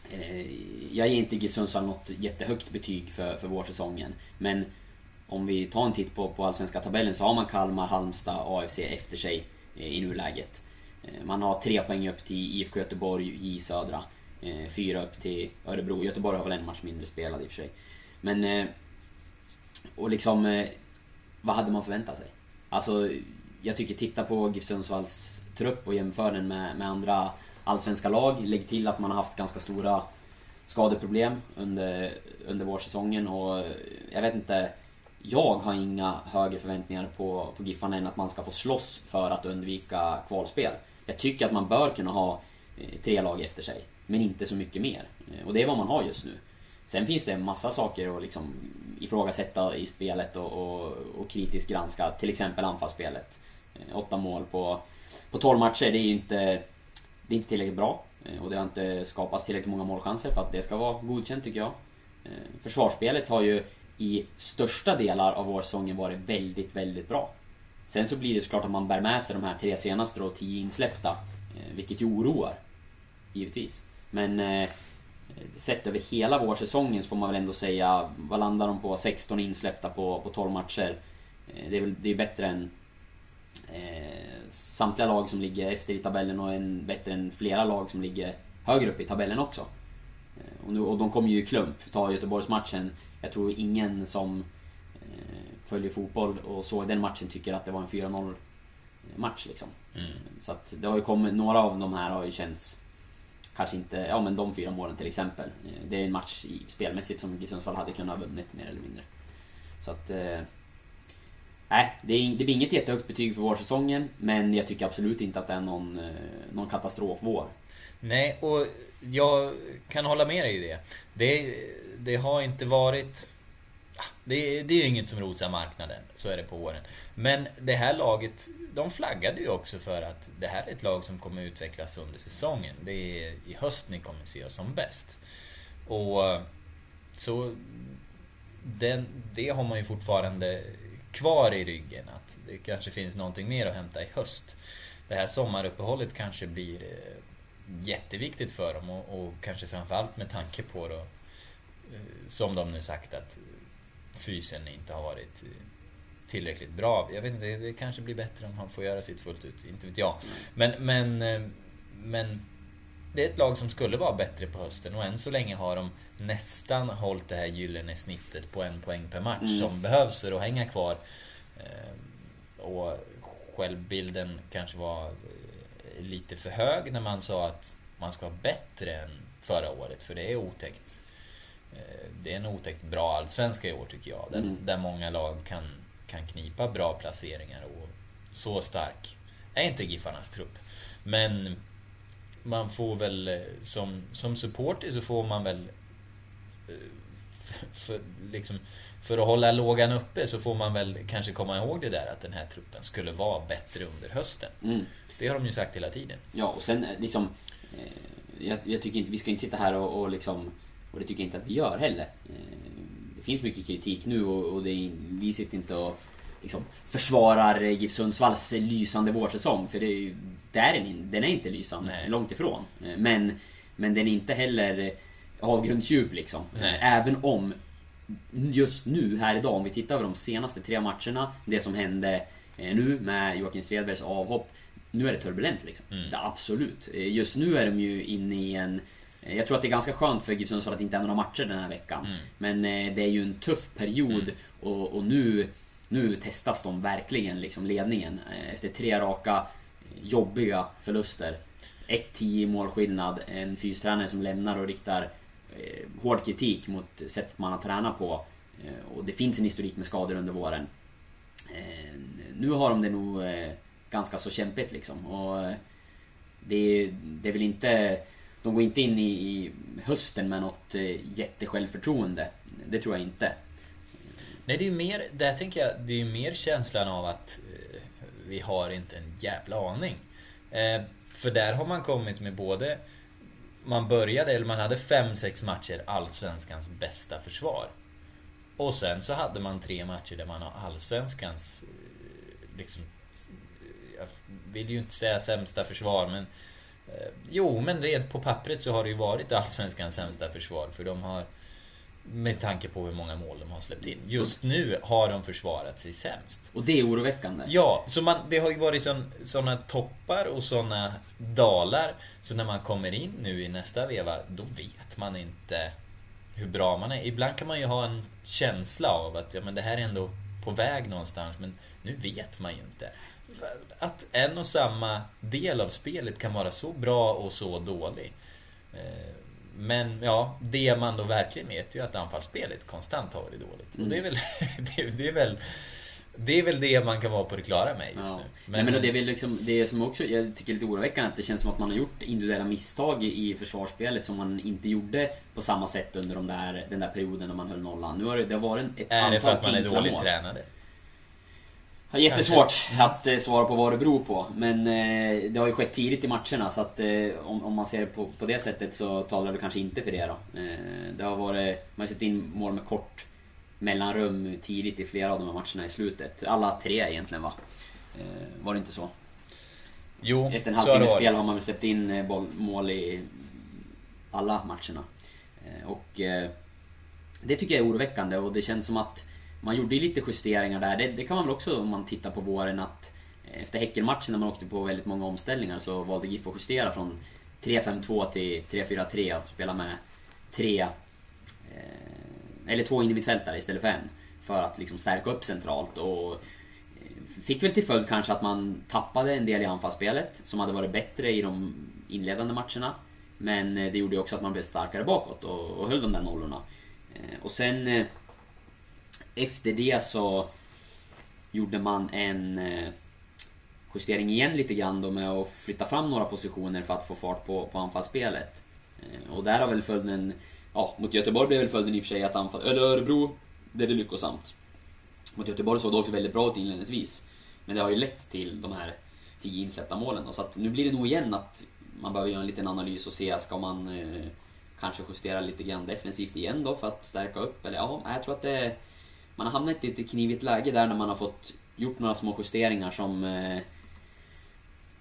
Eh, jag ger inte GIF Sundsvall något jättehögt betyg för, för vårsäsongen. Men om vi tar en titt på, på allsvenska tabellen så har man Kalmar, Halmstad, AFC efter sig eh, i nuläget. Eh, man har tre poäng upp till IFK Göteborg, J Södra. Eh, fyra upp till Örebro. Göteborg har väl en match mindre spelad i och för sig. Men... Och liksom... Vad hade man förväntat sig? Alltså, jag tycker titta på GIF Sundsvalls trupp och jämför den med, med andra allsvenska lag. Lägg till att man har haft ganska stora skadeproblem under, under vårsäsongen och jag vet inte. Jag har inga högre förväntningar på, på Giffarna än att man ska få slåss för att undvika kvalspel. Jag tycker att man bör kunna ha eh, tre lag efter sig. Men inte så mycket mer. Eh, och det är vad man har just nu. Sen finns det en massa saker att liksom ifrågasätta i spelet och, och, och kritiskt granska. Till exempel anfallsspelet. Eh, åtta mål på, på 12 matcher, det är ju inte, det är inte tillräckligt bra. Och det har inte skapats tillräckligt många målchanser för att det ska vara godkänt tycker jag. Försvarsspelet har ju i största delar av vårsäsongen varit väldigt, väldigt bra. Sen så blir det såklart att man bär med sig de här tre senaste och tio insläppta. Eh, vilket ju oroar. Givetvis. Men eh, sett över hela vårsäsongen så får man väl ändå säga, vad landar de på? 16 insläppta på, på 12 matcher. Eh, det är väl det är bättre än eh, samtliga lag som ligger efter i tabellen och en, bättre än flera lag som ligger högre upp i tabellen också. Eh, och, nu, och de kommer ju i klump. Ta Göteborgsmatchen. Jag tror ingen som eh, följer fotboll och såg den matchen tycker att det var en 4-0 match liksom. Så att det har ju kommit, några av de här har ju känts Kanske inte, ja men de fyra målen till exempel. Eh, Det är en match i, spelmässigt som GIF Sundsvall hade kunnat ha vunnit mer eller mindre. Så att... eh, Nej, det, är, ing- det blir inget jättehögt betyg för vårsäsongen. Men jag tycker absolut inte att det är någon, eh, någon katastrofvår. Nej, och jag kan hålla med dig i det. Det, det har inte varit... Ah, det, det är ju inget som rosar marknaden, så är det på våren. Men det här laget, de flaggade ju också för att det här är ett lag som kommer utvecklas under säsongen. Det är i höst ni kommer se oss som bäst. Och så den, det har man ju fortfarande kvar i ryggen. Att det kanske finns någonting mer att hämta i höst. Det här sommaruppehållet kanske blir eh, jätteviktigt för dem och, och kanske framförallt med tanke på då, eh, som de nu sagt att fysen inte har varit eh, tillräckligt bra. Jag vet inte, det, kanske blir bättre om han får göra sitt fullt ut. Inte vet jag. Men, men, eh, men det är ett lag som skulle vara bättre på hösten och än så länge har de nästan hållit det här gyllene snittet på en poäng per match Mm. som behövs för att hänga kvar. Och självbilden kanske var lite för hög när man sa att man ska vara bättre än förra året för det är otäckt. Eh, Det är en otäckt bra allsvenska i år tycker jag. Där, Mm. där många lag kan, kan knipa bra placeringar och så stark är inte Giffarnas trupp. Men man får väl eh, som, som supporter så får man väl eh, för, för, liksom, för att hålla lågan uppe så får man väl kanske komma ihåg det där att den här truppen skulle vara bättre under hösten. Mm. Det har de ju sagt hela tiden. Ja, och sen eh, liksom... Eh, jag, jag tycker inte, vi ska inte sitta här och, och liksom... Och det tycker jag inte att vi gör heller. Eh, det finns mycket kritik nu och, och det vi sitter inte och liksom försvarar GIF Sundsvalls lysande vårsäsong. För det är ju, är den, den är inte lysande, Nej. långt ifrån. Men, men den är inte heller avgrundsdjup liksom. Nej. Även om just nu, här idag, om vi tittar på de senaste tre matcherna. Det som hände nu med Joakim Svedbergs avhopp. Nu är det turbulent liksom. Mm. Det, absolut. Eh, Just nu är de ju inne i en... eh, Jag tror att det är ganska skönt för GIF Sundsvall att inte är några matcher den här veckan. Mm. Men eh, det är ju en tuff period Mm. och, och nu, nu testas de verkligen, liksom ledningen. Efter tre raka jobbiga förluster. 1-10 i målskillnad, en fystränare som lämnar och riktar hård kritik mot sättet man har tränat på. Och det finns en historik med skador under våren. Nu har de det nog ganska så kämpigt liksom. Och eh, det, det är väl inte... De går inte in i, i hösten med något eh, jättesjälvförtroende. Det tror jag inte. Nej, det är ju mer, där tänker jag, det är ju mer känslan av att eh, vi har inte en jävla aning. För där har man kommit med både man började, eller man hade fem sex matcher Allsvenskans bästa försvar. Och sen så hade man tre matcher där man har Allsvenskans liksom jag vill ju inte säga sämsta försvar men eh, Jo men rent på pappret så har det ju varit Allsvenskans sämsta försvar för de har Med tanke på hur många mål de har släppt in. Just nu har de försvarat sig sämst. Och det är oroväckande. Ja, så man, det har ju varit sådana toppar och sådana dalar. Så när man kommer in nu i nästa veva, då vet man inte hur bra man är. Ibland kan man ju ha en känsla av att ja, men det här är ändå på väg någonstans, men nu vet man ju inte. Att en och samma del av spelet kan vara så bra och så dålig. Eh, Men ja, det man då verkligen vet är ju att anfallsspelet konstant har varit dåligt. Och det är väl, det är, väl Det är väl det man kan vara på det klara med just Ja. nu. Men, Nej, men det är väl liksom det som också jag tycker är lite oroväckande att det känns som att man har gjort individuella misstag i försvarsspelet som man inte gjorde på samma sätt under de där, den där perioden när man höll nollan. Nu har det, det har varit ett är det för antal att man är dåligt mål. tränade? Ja, jättesvårt att eh, svara på vad det beror på. Men eh, det har ju skett tidigt i matcherna så att eh, om, om man ser det på, på det sättet så talar det kanske inte för det då. Eh, det har varit, man har sett in mål med kort mellanrum tidigt i flera av de här matcherna i slutet. Alla tre egentligen va? Eh, var det inte så? Jo, Efter en så har det halvtimme spel har man väl släppt in eh, boll, mål i alla matcherna. Och det tycker jag är oroväckande och det känns som att man gjorde ju lite justeringar där. Det, det kan man väl också om man tittar på våren att eh, efter Häckenmatchen när man åkte på väldigt många omställningar så valde GIF att justera från 3-5-2 till 3-4-3 och spela med tre eh, eller två innermittfältare istället för en. För att liksom stärka upp centralt och eh, fick väl till följd kanske att man tappade en del i anfallsspelet som hade varit bättre i de inledande matcherna. Men eh, det gjorde ju också att man blev starkare bakåt och, och höll de där nollorna. Eh, Och sen efter det så gjorde man en eh, justering igen lite grann då med att flytta fram några positioner för att få fart på, på anfallsspelet. Eh, och där har väl följden, ja mot Göteborg blev väl följden i och för sig att anfall, eller Örebro blev det lyckosamt. Mot Göteborg såg det också väldigt bra ut inledningsvis. Men det har ju lett till de här tio insatta målen då. Så att nu blir det nog igen att man behöver göra en liten analys och se, ska man eh, kanske justera lite grann defensivt igen då för att stärka upp? Eller ja, jag tror att det, man har hamnat i ett lite knivigt läge där när man har fått gjort några små justeringar som eh,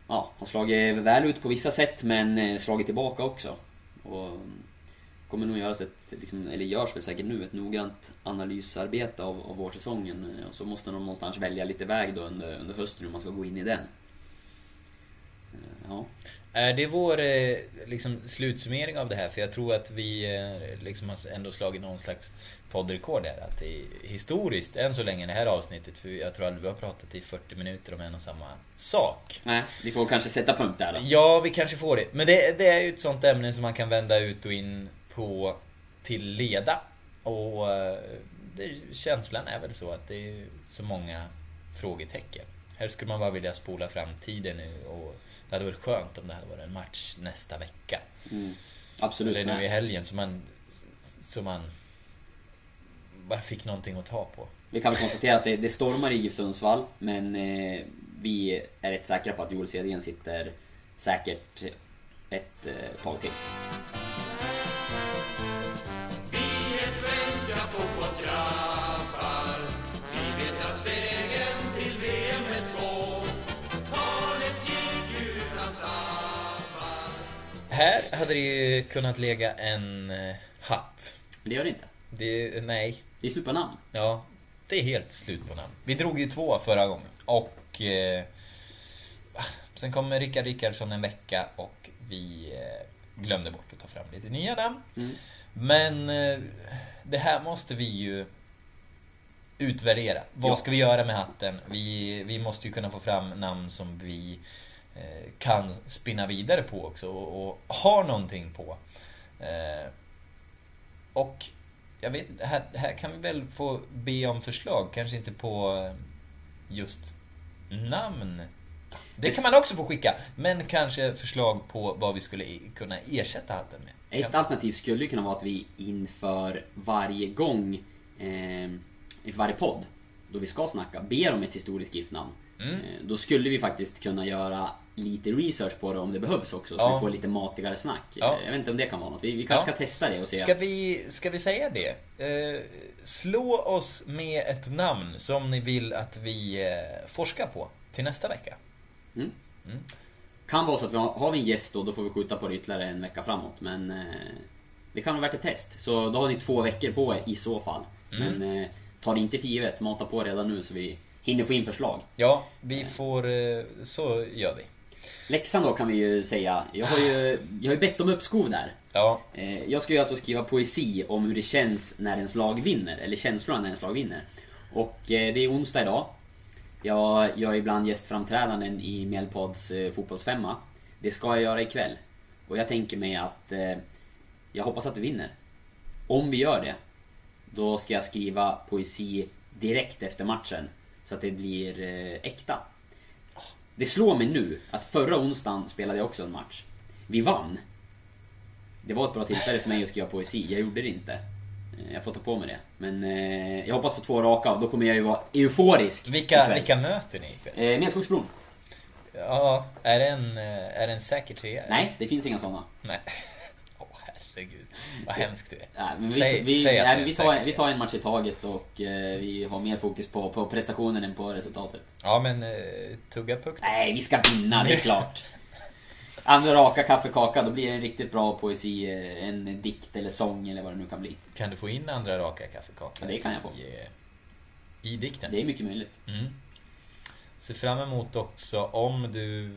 ja, har slagit väl ut på vissa sätt men eh, slagit tillbaka också. Och kommer nog göras ett, liksom, eller görs väl säkert nu, ett noggrant analysarbete av, av vårsäsongen. Eh, och så måste de någonstans välja lite väg då under, under hösten hur man ska gå in i den. Eh, ja. Är det vår eh, liksom, slutsummering av det här? För jag tror att vi liksom har ändå slagit någon slags poddrekord här. Att det är historiskt, än så länge, det här avsnittet. För jag tror aldrig vi har pratat i 40 minuter om en och samma sak. Nej, vi får kanske sätta punkt där då. Ja, vi kanske får det. Men det, det är ju ett sånt ämne som man kan vända ut och in på till leda. Och eh, det, känslan är väl så att det är så många frågetecken. Här skulle man bara vilja spola fram tiden nu och det hade varit skönt om det hade varit en match nästa vecka. Mm. Absolut. Eller nu i helgen så man, så man bara fick någonting att ta på. Vi kan väl konstatera att det, det stormar i Sundsvall, men eh, vi är rätt säkra på att Joel Cedergren sitter säkert ett eh, tag till. Vi är svenska fotbollsgrabbar Vi vet att vägen till VM är svår Kvalet gick utan tappar Här hade det ju kunnat lägga en eh, hatt. Det gör det inte. Det, nej, Det är slut på namn. Ja, det är helt slut på namn. Vi drog ju två förra gången. Och... Eh, sen kom Rickard Rickardsson en vecka och vi eh, glömde bort att ta fram lite nya namn. Mm. Men eh, det här måste vi ju utvärdera. Vad Ja. ska vi göra med hatten? Vi, vi måste ju kunna få fram namn som vi eh, kan spinna vidare på också och, och har någonting på. Eh, och jag vet inte, här, här kan vi väl få be om förslag, kanske inte på eh, just namn. Det kan man också få skicka, men kanske förslag på vad vi skulle i- kunna ersätta hatten med. Ett alternativ skulle ju kunna vara att vi inför varje gång, eh, varje podd, då vi ska snacka, ber om ett historiskt GIF-namn. Mm. Eh, då skulle vi faktiskt kunna göra lite research på det om det behövs också, så Ja. vi får lite matigare snack. Ja. Eh, Jag vet inte om det kan vara något. Vi, vi kanske Ja. ska testa det och se. Ska vi, ska vi säga det? Eh, slå oss med ett namn som ni vill att vi eh, forskar på till nästa vecka. Mm. Mm. Kan vara så att vi har, har vi en gäst då, då får vi skjuta på det ytterligare en vecka framåt. Men eh, det kan vara värt ett test. Så då har ni två veckor på er i så fall. Mm. Men eh, ta det inte för givet, mata på redan nu så vi hinner få in förslag. Ja, vi får... Så gör vi. Läxan då kan vi ju säga. Jag har ju, jag har ju bett om uppskov där. Ja, Eh, Jag ska ju alltså skriva poesi om hur det känns när ens lag vinner, eller känslorna när ens lag vinner. Och eh, det är onsdag idag. Jag gör ibland gästframträdanden i Mjällpods eh, fotbollsfemma. Det ska jag göra ikväll. Och jag tänker mig att jag hoppas att du vinner. Om vi gör det, då ska jag skriva poesi direkt efter matchen. Så att det blir äkta. Det slår mig nu att förra onsdagen spelade jag också en match. Vi vann. Det var ett bra tillfälle för mig att skriva poesi, jag gjorde det inte. Eh, Jag får ta på mig det. Men eh, jag hoppas på två raka och då kommer jag ju vara euforisk. Vilka, vilka möter ni ikväll? Eh, Medskogsbron. Ja, är det en, eh, är det en säker trea? Nej, det finns inga sådana. Nej. Herregud, vad hemskt det är. Nej, men vi, Säg- vi, säg nej, men vi, tar, säker vi tar en match i taget och eh, vi har mer fokus på, på prestationen än på resultatet. Ja men eh, tugga puck då. Nej, vi ska vinna, det är klart. Andra raka kaffekaka, då blir det en riktigt bra poesi. eh, En dikt eller sång eller vad det nu kan bli. Kan du få in andra raka kaffekakor? Ja, det kan jag få. I, eh, I dikten? Det är mycket möjligt. Mm. Ser fram emot också om du...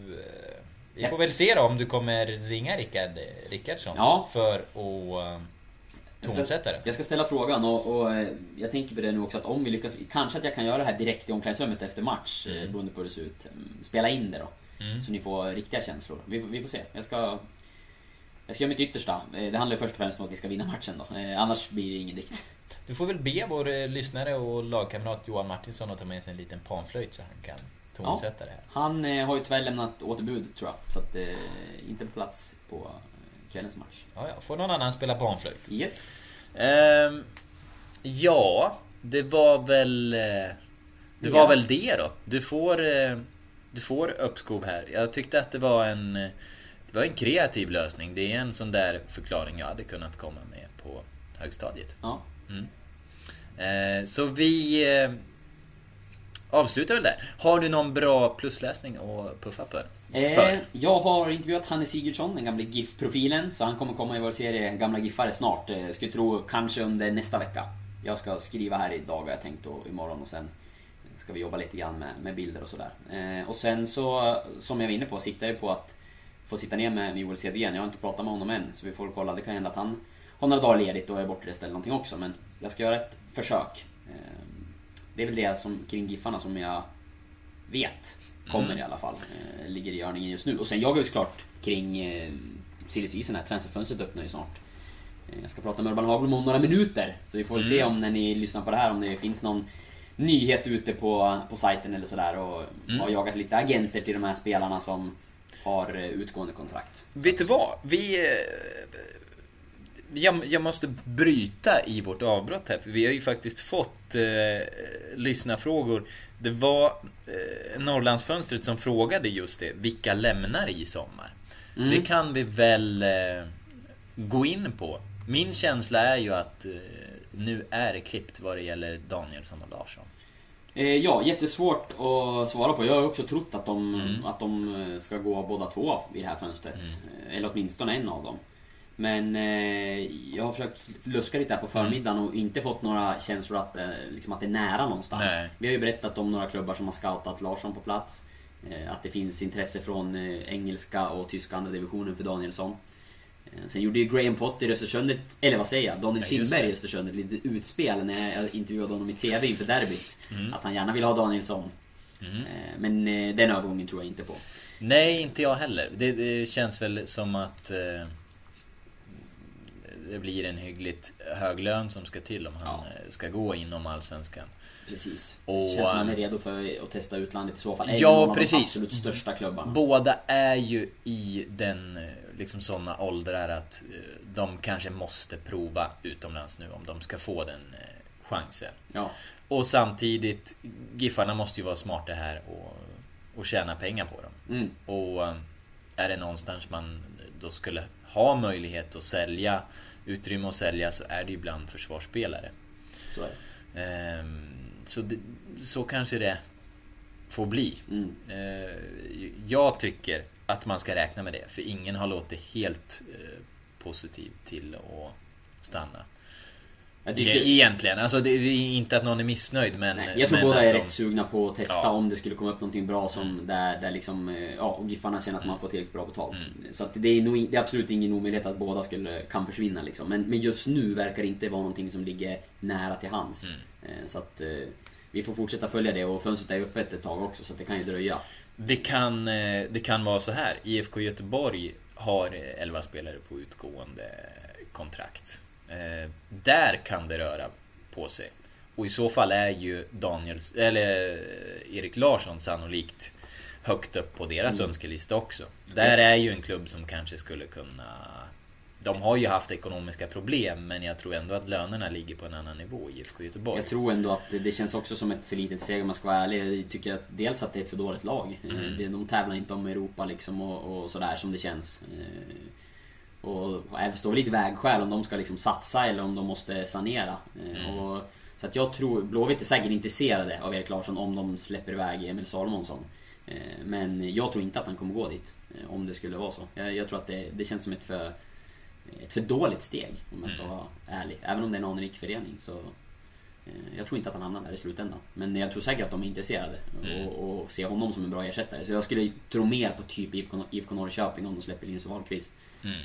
eh, Vi får väl se då om du kommer ringa Rickard Rickardsson Ja. för att uh, tonsätta det. Jag ska ställa frågan och, och eh, jag tänker på det nu också att om vi lyckas, kanske att jag kan göra det här direkt i omklädningsrummet efter match, mm. beroende på hur det ser ut. Mm, Spela in det då. Mm. Så ni får riktiga känslor. Vi, får- vi får se. Jag ska, jag ska göra mitt yttersta. Eh, Det handlar först och främst om att vi ska vinna matchen då. Eh, Annars blir det ingen dikt. Du får väl be vår eh, lyssnare och lagkamrat Johan Martinsson att ta med sig en liten panflöjt så han kan tonsätta det här. Han eh, har ju tyvärr lämnat återbud tror jag. Så att eh, inte på plats på eh, kvällens match. Ja, ja. Får någon annan spela panflöjt? Yes. Ehm, ja, det var väl... eh, Det var Ja. väl det då. Du får, eh, du får uppskov här. Jag tyckte att det var en... Det var en kreativ lösning. Det är en sån där förklaring jag hade kunnat komma med på högstadiet. Ja. Eh, Så vi eh, avslutar väl där. Har du någon bra plusläsning att puffa för? Eh, jag har intervjuat Hanne Sigurdsson, den gamla GIF-profilen. Så han kommer komma i vår serie Gamla Giffare snart. Eh, skulle tro kanske under nästa vecka. Jag ska skriva här idag har jag tänkt och imorgon och sen ska vi jobba lite grann med, med bilder och sådär. Eh, och sen så, som jag var inne på, siktar jag på att få sitta ner med Joel Cedén. Jag har inte pratat med honom än, så vi får kolla. Det kan hända att han har några dagar ledigt och är bortrest eller någonting också. Men jag ska göra ett försök. Eh, det är väl det som kring Giffarna som jag vet kommer Mm. i alla fall. Eh, ligger i görningen just nu. Och sen jagar vi såklart kring eh, silly season här. Transferfönstret öppnar ju snart. Eh, jag ska prata med Urban Hagblom om några minuter. Så vi får väl se Mm. om när ni lyssnar på det här om det finns någon nyhet ute på, på sajten eller sådär. Och Mm. har jagat lite agenter till de här spelarna som har eh, utgående kontrakt. Vet du vad? Vi... Jag, jag måste bryta i vårt avbrott här, för vi har ju faktiskt fått eh, lyssnarfrågor. Det var eh, Norrlandsfönstret som frågade just det. Vilka lämnar i sommar? Mm. Det kan vi väl eh, gå in på. Min känsla är ju att eh, nu är det klippt vad det gäller Danielsson och Larsson. Eh, ja, jättesvårt att svara på. Jag har också trott att de, Mm. att de eh, ska gå båda två i det här fönstret. Eh, Eller åtminstone en av dem. Men eh, jag har försökt luska lite här på förmiddagen och inte fått några känslor att, eh, liksom att det är nära någonstans. Nej. Vi har ju berättat om några klubbar som har scoutat Larsson på plats. Eh, att det finns intresse från eh, engelska och tyska andra divisionen för Danielsson. Eh, Sen gjorde ju Graham Potter i Östersund, eller vad säger jag, Daniel Ja, Kindberg i. Östersund ett litet utspel när jag intervjuade honom i TV inför derbyt. Mm. Att han gärna vill ha Danielsson. Eh, Men den övergången tror jag inte på. Nej, inte jag heller. Det, det känns väl som att det blir en hyggligt hög lön som ska till om han Ja. eh, ska gå inom Allsvenskan. Precis. Och, Känns som han är eh, redo för att testa utlandet i så fall. Är Ja, någon av precis. de absolut största klubbarna. Båda är ju i den eh, liksom sådana åldrar att de kanske måste prova utomlands nu om de ska få den chansen. Ja. Och samtidigt, Giffarna måste ju vara smarta här och, och tjäna pengar på dem. Mm. Och är det någonstans man då skulle ha möjlighet att sälja, utrymme att sälja, så är det ju bland försvarsspelare. Så. Ehm, Så, det, så kanske det får bli. Mm. Eh, Jag tycker att man ska räkna med det, för ingen har låtit helt eh, positiv till att stanna. Tycker, Egentligen, alltså det är inte att någon är missnöjd men... nej, jag tror men båda är de- rätt sugna på att testa Ja. om det skulle komma upp någonting bra som Mm. där, där liksom, eh, ja, Giffarna känner att man får tillräckligt bra betalt. Så att det är, nog, det är absolut ingen omöjlighet att båda skulle, kan försvinna liksom. Men, men just nu verkar det inte vara någonting som ligger nära till hands. Mm. Eh, Så att eh, vi får fortsätta följa det och fönstret är öppet ett tag också så att det kan ju dröja. Det kan, det kan vara så här. IFK Göteborg har eh, 11 spelare på utgående kontrakt. Eh, Där kan det röra på sig. Och i så fall är ju Daniels, eller eh, Erik Larsson sannolikt högt upp på deras Mm. önskelista också. Där är ju en klubb som kanske skulle kunna... De har ju haft ekonomiska problem men jag tror ändå att lönerna ligger på en annan nivå i IFK Göteborg. Jag tror ändå att det känns också som ett för litet steg om man ska vara ärlig. Jag tycker att dels att det är ett för dåligt lag. Mm. Eh, De tävlar inte om Europa liksom och, och sådär som det känns. Och jag står lite vägskäl om de ska liksom satsa eller om de måste sanera. Eh, Mm. Och, så att jag tror, Blåvitt är säkert intresserade av Erik Larsson om de släpper iväg Emil Salomonsson. Eh, Men jag tror inte att han kommer gå dit. eh, Om det skulle vara så. Jag, jag tror att det, det känns som ett för, ett för dåligt steg om jag ska Mm. vara ärlig. Även om det är en anrik förening så jag tror inte att han hamnar där i slutändan. Men jag tror säkert att de är intresserade Mm. och, och ser honom som en bra ersättare. Så jag skulle tro mer på typ IFK IFK Norrköping om de släpper Linus Wahlqvist. Mm.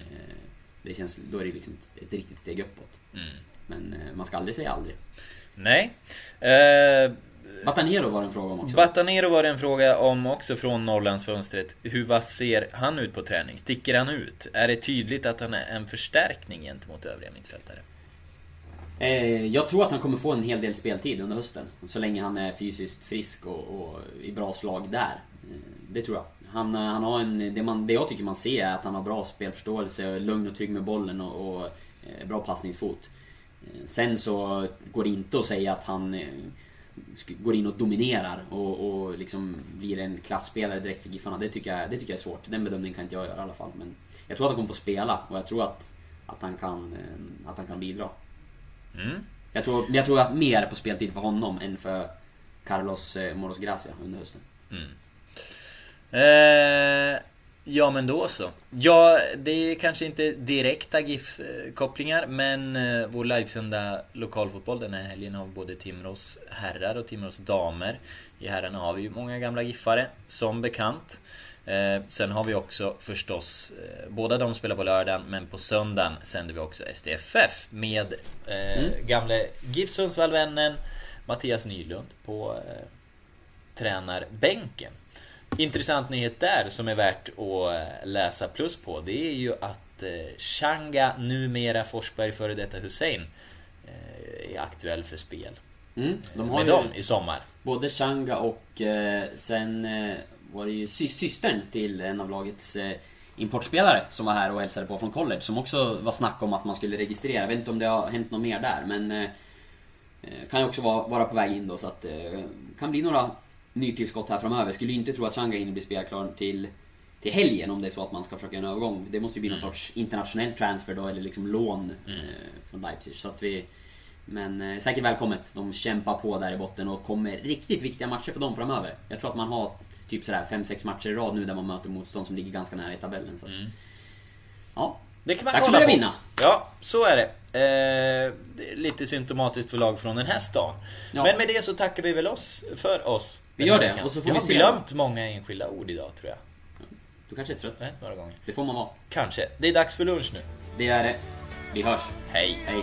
Det känns, då är det liksom ett, ett riktigt steg uppåt. Mm. Men eh, man ska aldrig säga aldrig. Nej. Eh, Batanero var det en fråga om också. Batanero var det en fråga om också från Norrlandsfönstret. Hur vass ser han ut på träning? Sticker han ut? Är det tydligt att han är en förstärkning gentemot övriga mittfältare? Eh, jag tror att han kommer få en hel del speltid under hösten. Så länge han är fysiskt frisk och, och i bra slag där. Eh, det tror jag. Han, eh, han har en, det, man, det jag tycker man ser är att han har bra spelförståelse, lugn och trygg med bollen och, och eh, bra passningsfot. Eh, sen så går det inte att säga att han går in och dominerar och, och liksom blir en klassspelare direkt för Giffarna. Det tycker, jag, det tycker jag är svårt. Den bedömningen kan inte jag göra i alla fall. Men jag tror att han kommer få spela och jag tror att, att, han, kan, att han kan bidra. Mm. Jag tror, jag tror att mer på speltid för honom än för Carlos Moros Gracia under hösten. Eh, ja men då så. Ja, det är kanske inte direkta GIF-kopplingar men eh, vår livesända lokalfotboll den här helgen har både Timrås herrar och Timrås damer. I herrarna har vi ju många gamla GIFare som bekant. Eh, sen har vi också förstås, eh, båda de spelar på lördagen men på söndagen sänder vi också SDFF med eh, gamle GIF Sundsvall-vännen Mattias Nylund på eh, tränarbänken. Intressant nyhet där som är värt att eh, läsa plus på det är ju att eh, Changa, numera Forsberg före detta Hussein eh, är aktuell för spel. Mm, de har Med dem i sommar. både Changa och eh, sen eh, var det ju sy- systern till en av lagets eh, importspelare som var här och hälsade på från college som också var snack om att man skulle registrera. Jag vet inte om det har hänt något mer där men kan ju också vara, vara på väg in då så att eh, kan bli några nytillskott här framöver. Skulle inte tro att Changa hinner bli spelklar till till helgen om det är så att man ska försöka göra en övergång. Det måste ju bli någon sorts internationell transfer då eller liksom lån eh, från Leipzig. Så att vi, men eh, säkert välkommet. De kämpar på där i botten och kommer riktigt viktiga matcher för dem framöver. Jag tror att man har typ sådär 5-6 matcher i rad nu där man möter motstånd som ligger ganska nära i tabellen. Så att, Ja, Det kan man Dags kolla att vinna. Ja, så är det. Eh, det är lite symptomatiskt för lag från den här stan. Ja. Men med det så tackar vi väl oss för oss. Vi gör det, och så får Jag vi har se. glömt många enskilda ord idag tror jag. du kanske är trött. Nej, några gånger. Det får man vara. Kanske. Det är dags för lunch nu. Det är det. Vi hörs. Hej. Hej.